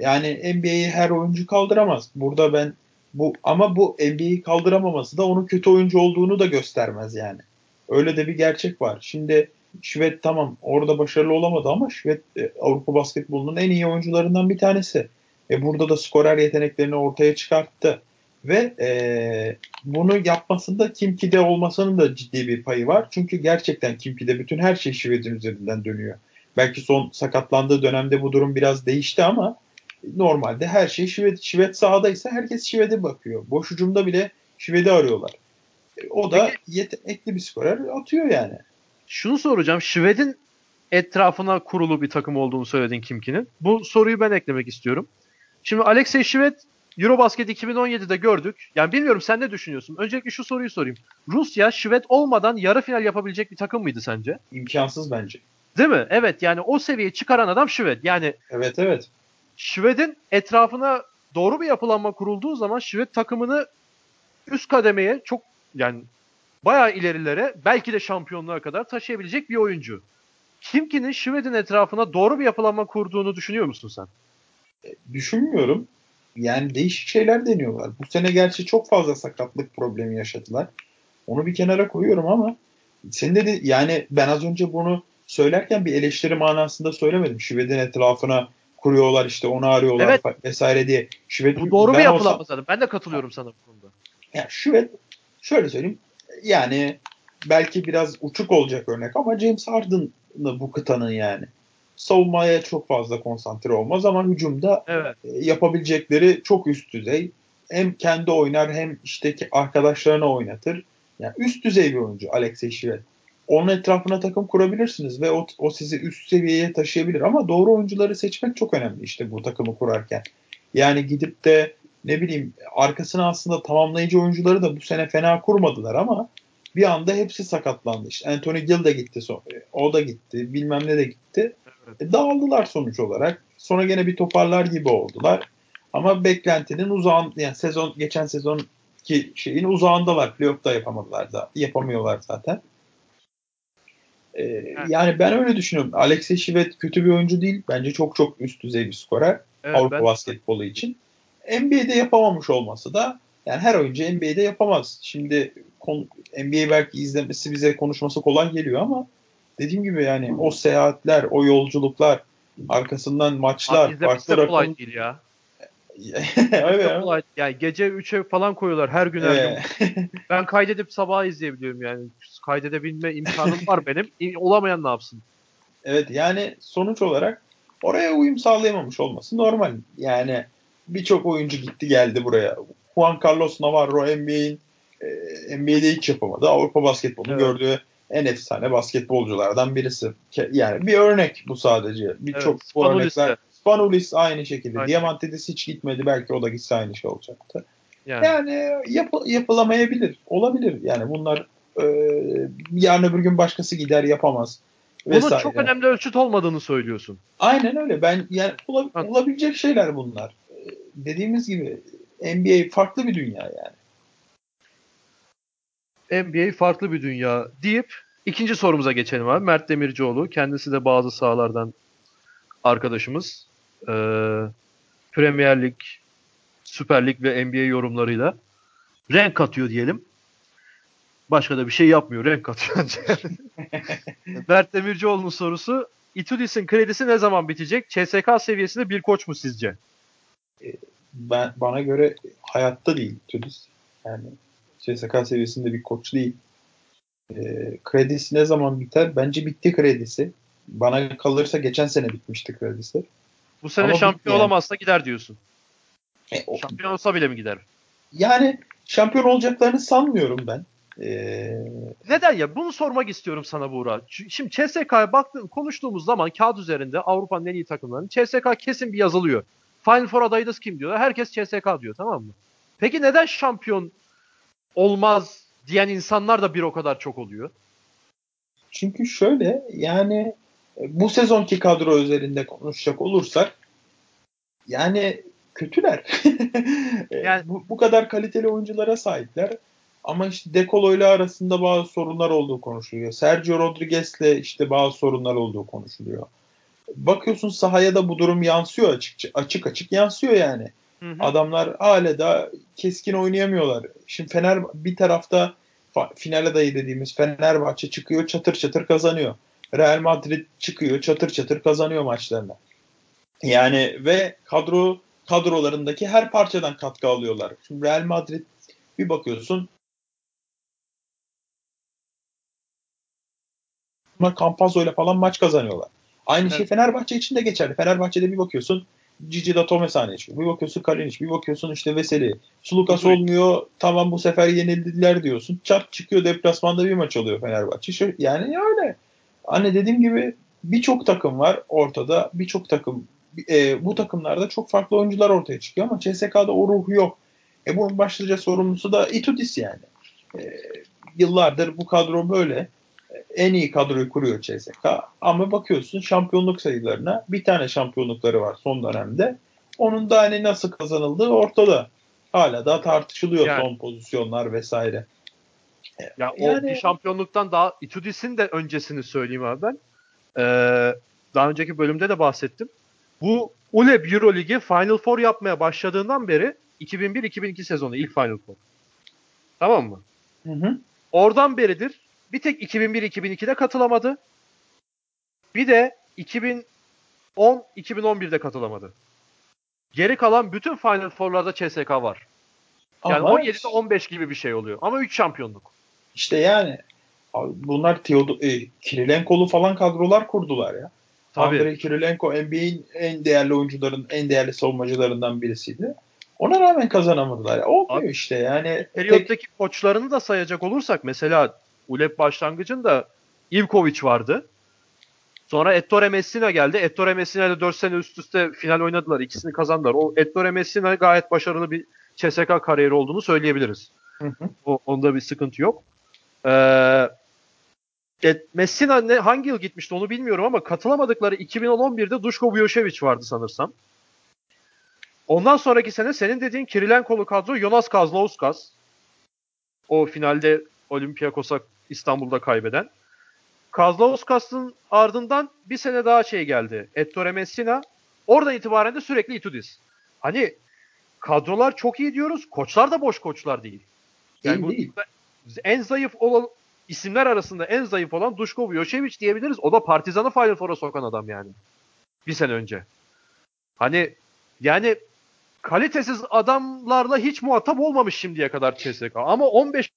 Yani NBA'yi her oyuncu kaldıramaz. Burada ben bu ama bu NBA'yi kaldıramaması da onun kötü oyuncu olduğunu da göstermez yani. Öyle de bir gerçek var. Şimdi Şvet tamam orada başarılı olamadı ama Şvet e, Avrupa basketbolunun en iyi oyuncularından bir tanesi. E burada da skorer yeteneklerini ortaya çıkarttı. Ve e, bunu yapmasında Kimki'de olmasının da ciddi bir payı var. Çünkü gerçekten Kimki'de bütün her şey Şvet'in üzerinden dönüyor. Belki son sakatlandığı dönemde bu durum biraz değişti ama normalde her şey Şivet, Şivet sahadaysa herkes Şivet'e bakıyor. Boş ucumda bile Şivet'i arıyorlar. O da yetenekli bir skorer atıyor yani. Şunu soracağım. Şivet'in etrafına kurulu bir takım olduğunu söyledin Kimki'nin. Bu soruyu ben eklemek istiyorum. Şimdi Alexey Şivet Eurobasket 2017'de gördük. Yani bilmiyorum sen ne düşünüyorsun? Öncelikle şu soruyu sorayım. Rusya Şivet olmadan yarı final yapabilecek bir takım mıydı sence? İmkansız bence. Değil mi? Evet yani o seviyeye çıkaran adam Şivet. Yani Evet evet. Şved'in etrafına doğru bir yapılanma kurulduğu zaman Şved takımını üst kademeye çok yani bayağı ilerilere belki de şampiyonluğa kadar taşıyabilecek bir oyuncu. Kimki'nin Şved'in etrafına doğru bir yapılanma kurduğunu düşünüyor musun sen? E, düşünmüyorum. Yani değişik şeyler deniyorlar. Bu sene gerçi çok fazla sakatlık problemi yaşadılar. Onu bir kenara koyuyorum ama senin dedi yani ben az önce bunu söylerken bir eleştiri manasında söylemedim. Şved'in etrafına kuruyorlar işte onu arıyorlar evet. vesaire diye. Şivet, Bu doğru bir yapılanma zaten. Ben de katılıyorum sana bu konuda. Yani Şivet şöyle söyleyeyim yani belki biraz uçuk olacak örnek ama James Harden'ı bu kıtanın yani. Savunmaya çok fazla konsantre olmaz ama hücumda evet. E, yapabilecekleri çok üst düzey. Hem kendi oynar hem işte arkadaşlarına oynatır. Yani üst düzey bir oyuncu Alexey Şivet onun etrafına takım kurabilirsiniz ve o, o sizi üst seviyeye taşıyabilir. Ama doğru oyuncuları seçmek çok önemli işte bu takımı kurarken. Yani gidip de ne bileyim arkasına aslında tamamlayıcı oyuncuları da bu sene fena kurmadılar ama bir anda hepsi sakatlandı. İşte Anthony Gill de gitti. O da gitti. Bilmem ne de gitti. Evet. E, dağıldılar sonuç olarak. Sonra gene bir toparlar gibi oldular. Ama beklentinin uzağın yani sezon geçen sezon ki şeyin uzağındalar. Playoff'ta yapamadılar da. Yapamıyorlar zaten. Ee, Yani ben öyle düşünüyorum. Alexey Şivet kötü bir oyuncu değil. Bence çok çok üst düzey bir skorer. Evet, Avrupa ben... basketbolu için. NBA'de yapamamış olması da yani her oyuncu NBA'de yapamaz. Şimdi NBA belki izlemesi bize konuşması kolay geliyor ama dediğim gibi yani o seyahatler, o yolculuklar, arkasından maçlar, Abi farklı rakam... değil ya. Evet. Kolay. Yani gece 3'e falan koyuyorlar her gün her gün. ben kaydedip sabah izleyebiliyorum yani. Kaydedebilme imkanım var benim. Olamayan ne yapsın? Evet yani sonuç olarak oraya uyum sağlayamamış olması normal. Yani birçok oyuncu gitti geldi buraya. Juan Carlos Navarro NBA'in e, NBA'de hiç yapamadı. Avrupa basketbolunu evet. gördüğü en efsane basketbolculardan birisi. Yani bir örnek bu sadece. Birçok evet, bu örnekler Spanulis aynı şekilde. Aynen. Diamantidis hiç gitmedi. Belki o da gitse aynı şey olacaktı. Yani, yani yap, yapılamayabilir. Olabilir. Yani bunlar e, yarın öbür gün başkası gider yapamaz. Vesaire. Bunun çok önemli ölçüt olmadığını söylüyorsun. Aynen öyle. Ben yani ola, olabilecek şeyler bunlar. E, dediğimiz gibi NBA farklı bir dünya yani. NBA farklı bir dünya deyip ikinci sorumuza geçelim abi. Mert Demircioğlu. Kendisi de bazı sahalardan arkadaşımız e, Premier Lig Süper Lig ve NBA yorumlarıyla renk katıyor diyelim. Başka da bir şey yapmıyor. Renk katıyor. Mert Demircioğlu'nun sorusu Itudis'in kredisi ne zaman bitecek? CSK seviyesinde bir koç mu sizce? Ben bana göre hayatta değil Itudis. Yani CSK seviyesinde bir koç değil. E, kredisi ne zaman biter? Bence bitti kredisi. Bana kalırsa geçen sene bitmişti kredisi. Bu sene Ama şampiyon yani. olamazsa gider diyorsun. E, o, şampiyon olsa bile mi gider? Yani şampiyon olacaklarını sanmıyorum ben. Ee... Neden ya? Bunu sormak istiyorum sana Buğra. Şimdi CSK'ya baktığım, konuştuğumuz zaman kağıt üzerinde Avrupa'nın en iyi takımlarının CSK kesin bir yazılıyor. Final Four adayınız kim diyor. Herkes CSK diyor tamam mı? Peki neden şampiyon olmaz diyen insanlar da bir o kadar çok oluyor? Çünkü şöyle yani bu sezonki kadro üzerinde konuşacak olursak yani kötüler. yani bu, bu kadar kaliteli oyunculara sahipler. Ama işte Decolo ile arasında bazı sorunlar olduğu konuşuluyor. Sergio Rodriguez'le işte bazı sorunlar olduğu konuşuluyor. Bakıyorsun sahaya da bu durum yansıyor açık açık açık yansıyor yani. Hı hı. Adamlar hala da keskin oynayamıyorlar. Şimdi Fener bir tarafta final adayı dediğimiz Fenerbahçe çıkıyor çatır çatır kazanıyor. Real Madrid çıkıyor çatır çatır kazanıyor maçlarına. Yani ve kadro kadrolarındaki her parçadan katkı alıyorlar. Şimdi Real Madrid bir bakıyorsun Campazzo ile falan maç kazanıyorlar. Aynı şey evet. şey Fenerbahçe için de geçerli. Fenerbahçe'de bir bakıyorsun Cici da Tome sahne çıkıyor. Bir bakıyorsun Kalinic, bir bakıyorsun işte Veseli. Sulukas olmuyor. Tamam bu sefer yenildiler diyorsun. Çat çıkıyor deplasmanda bir maç oluyor Fenerbahçe. Yani öyle. Hani dediğim gibi birçok takım var ortada. Birçok takım e, bu takımlarda çok farklı oyuncular ortaya çıkıyor ama CSK'da o ruh yok. E bunun başlıca sorumlusu da Itudis yani. E, yıllardır bu kadro böyle en iyi kadroyu kuruyor CSK. Ama bakıyorsun şampiyonluk sayılarına bir tane şampiyonlukları var son dönemde. Onun da hani nasıl kazanıldığı ortada. Hala da tartışılıyor yani, son pozisyonlar vesaire. Ya yani, o bir şampiyonluktan daha Itudis'in de öncesini söyleyeyim abi ben. Ee, daha önceki bölümde de bahsettim. Bu ULEB Euroligi Final Four yapmaya başladığından beri 2001-2002 sezonu ilk Final Four. Tamam mı? Hı hı. Oradan beridir bir tek 2001-2002'de katılamadı. Bir de 2010-2011'de katılamadı. Geri kalan bütün Final Four'larda CSK var. Yani Ama 17'de 15 gibi bir şey oluyor. Ama 3 şampiyonluk. İşte yani bunlar Teodo e, Kirilenko'lu falan kadrolar kurdular ya. Tabii. Andrei Kirilenko NBA'in en değerli oyuncuların, en değerli savunmacılarından birisiydi. Ona rağmen kazanamadılar. Ya. Olmuyor Abi, işte yani. Periyottaki tek... koçlarını da sayacak olursak mesela ULEP başlangıcında Ivkovic vardı. Sonra Ettore Messina geldi. Ettore Messina ile 4 sene üst üste final oynadılar. İkisini kazandılar. O Ettore Messina gayet başarılı bir CSK kariyeri olduğunu söyleyebiliriz. Hı hı. O, onda bir sıkıntı yok. Ee, et, Messina ne, hangi yıl gitmişti onu bilmiyorum ama katılamadıkları 2011'de Duško Vujošević vardı sanırsam. Ondan sonraki sene senin dediğin Kirilenko'lu kadro Jonas Kazlauskas. O finalde Olympiakos'a İstanbul'da kaybeden. Kazlauskas'ın ardından bir sene daha şey geldi. Ettore Messina. Oradan itibaren de sürekli Itudis. Hani kadrolar çok iyi diyoruz. Koçlar da boş koçlar değil. Yani değil, bu, en zayıf olan isimler arasında en zayıf olan Duško Vujošević diyebiliriz. O da Partizan'ı Final Four'a sokan adam yani. Bir sene önce. Hani yani kalitesiz adamlarla hiç muhatap olmamış şimdiye kadar CSK. Ama 15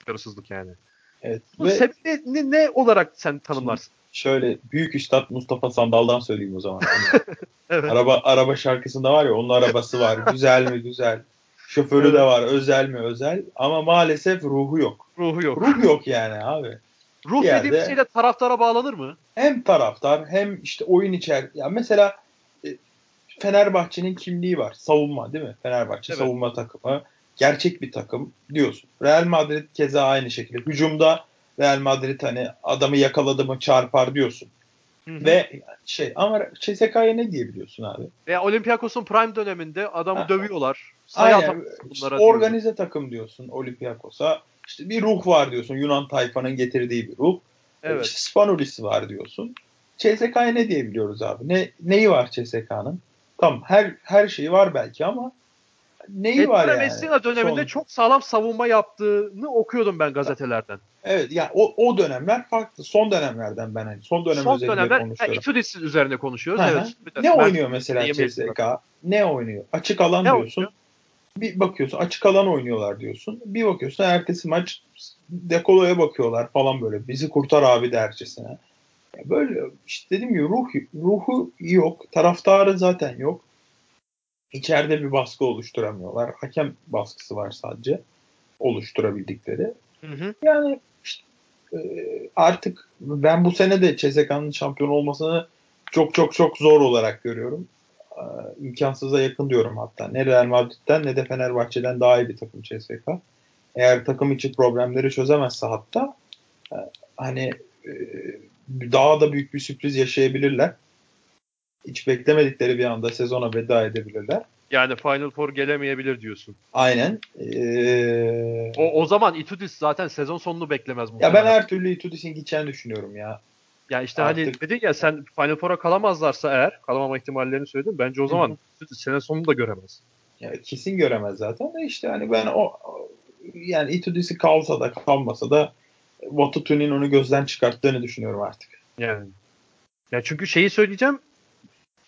başarısızlık yani. Evet. Bu Ve sebebi ne, ne olarak sen tanımlarsın? Şöyle büyük üstad Mustafa Sandal'dan söyleyeyim o zaman. Hani evet. Araba araba şarkısında var ya onun arabası var. güzel mi güzel. Şoförü evet. de var özel mi özel ama maalesef ruhu yok. Ruhu yok. Ruh yok yani abi. Ruh bir dediğim şeyle taraftara bağlanır mı? Hem taraftar hem işte oyun içer. Ya mesela e, Fenerbahçe'nin kimliği var. Savunma değil mi? Fenerbahçe evet. savunma takımı gerçek bir takım diyorsun. Real Madrid keza aynı şekilde. Hücumda Real Madrid hani adamı yakaladı mı çarpar diyorsun. Hı-hı. Ve şey ama CSK'ya ne diyebiliyorsun abi? Ve Olympiakos'un prime döneminde adamı ha. dövüyorlar. Aynen. İşte organize diyorsun. takım diyorsun Olympiakos'a. İşte bir ruh var diyorsun. Yunan tayfanın getirdiği bir ruh. Evet. İşte Spanoulis var diyorsun. CSK'ya ne diyebiliyoruz abi? Ne neyi var CSK'nın? Tamam her her şeyi var belki ama neyi Edgar var yani? Messina döneminde Son- çok sağlam savunma yaptığını okuyordum ben gazetelerden. Evet yani o, o dönemler farklı. Son dönemlerden ben hani son dönem Son özelinde dönemler konuşuyorum. Itudis üzerine konuşuyoruz. Evet. Bir Ne Mert- oynuyor mesela CSK? Ne oynuyor? Açık alan Ne diyorsun. oynuyor? Bir bakıyorsun açık alan oynuyorlar diyorsun. Bir bakıyorsun ertesi maç dekoloya bakıyorlar falan böyle. Bizi kurtar abi dercesine. Ya böyle işte dediğim gibi ruh, ruhu yok. Taraftarı zaten yok. İçeride bir baskı oluşturamıyorlar. Hakem baskısı var sadece oluşturabildikleri. Hı hı. Yani işte, e, artık ben bu sene de CSK'nın şampiyon olmasını çok çok çok zor olarak görüyorum. E, imkansıza yakın diyorum hatta. Ne Real Madrid'den ne de Fenerbahçe'den daha iyi bir takım CSK. Eğer takım içi problemleri çözemezse hatta e, hani e, daha da büyük bir sürpriz yaşayabilirler. Hiç beklemedikleri bir anda sezona veda edebilirler. Yani Final Four gelemeyebilir diyorsun. Aynen. Ee, O, o zaman Itudis zaten sezon sonunu beklemez ya muhtemelen. ben her türlü Itudis'in gideceğini düşünüyorum ya. Ya işte hani Artık- dedin ya sen Final Four'a kalamazlarsa eğer kalamama ihtimallerini söyledin. Bence o zaman. Itudis sene sonunu da göremez. Ya kesin göremez zaten de işte hani ben o yani Itudis'i kalsa da kalmasa da Vatutu'nun onu gözden çıkarttığını düşünüyorum artık. Yani. Ya çünkü şeyi söyleyeceğim.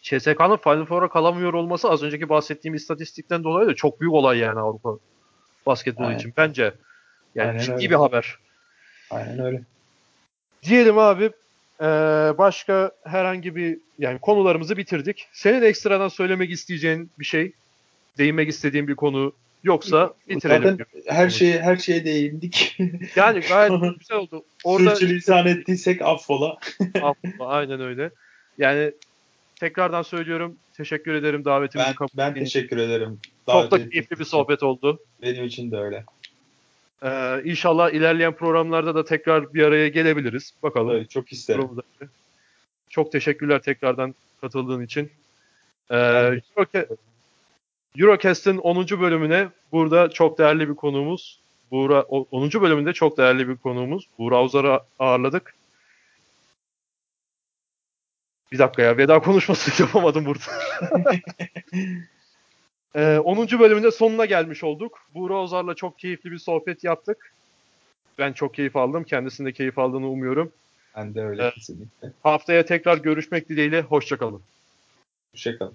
CSK'nın Final Four'a kalamıyor olması az önceki bahsettiğim istatistikten dolayı da çok büyük olay yani Avrupa basketbolu Aynen. için bence. Yani Aynen ciddi öyle. bir haber. Aynen öyle. Diyelim abi eee, başka herhangi bir yani konularımızı bitirdik. Senin ekstradan söylemek isteyeceğin bir şey, değinmek istediğin bir konu yoksa bitirelim. Zaten her şeye her şeye değindik. Yani gayet güzel oldu. Orada Sürçülisan ettiysek affola. Aslında aynen öyle. Yani tekrardan söylüyorum. Teşekkür ederim davetimizi Ben, kabul ben teşekkür ederim. Çok Davet da ettiğiniz keyifli bir sohbet oldu. Benim için de öyle. Ee, inşallah ilerleyen programlarda da tekrar bir araya gelebiliriz. Bakalım. Tabii, çok isterim. Çok teşekkürler tekrardan katıldığın için. Ee, Euroca- Eurocast'ın 10. bölümüne burada çok değerli bir konuğumuz Buğra, o- 10. bölümünde çok değerli bir konuğumuz Buğra Uzar'ı ağırladık. Bir dakika ya veda konuşması yapamadım burada. Ee, 10. bölümünde sonuna gelmiş olduk. Buğra Ozar'la çok keyifli bir sohbet yaptık. Ben çok keyif aldım. Kendisinin de keyif aldığını umuyorum. Ben de öyle Evet. kesinlikle. Haftaya tekrar görüşmek dileğiyle. Hoşçakalın. Hoşçakalın.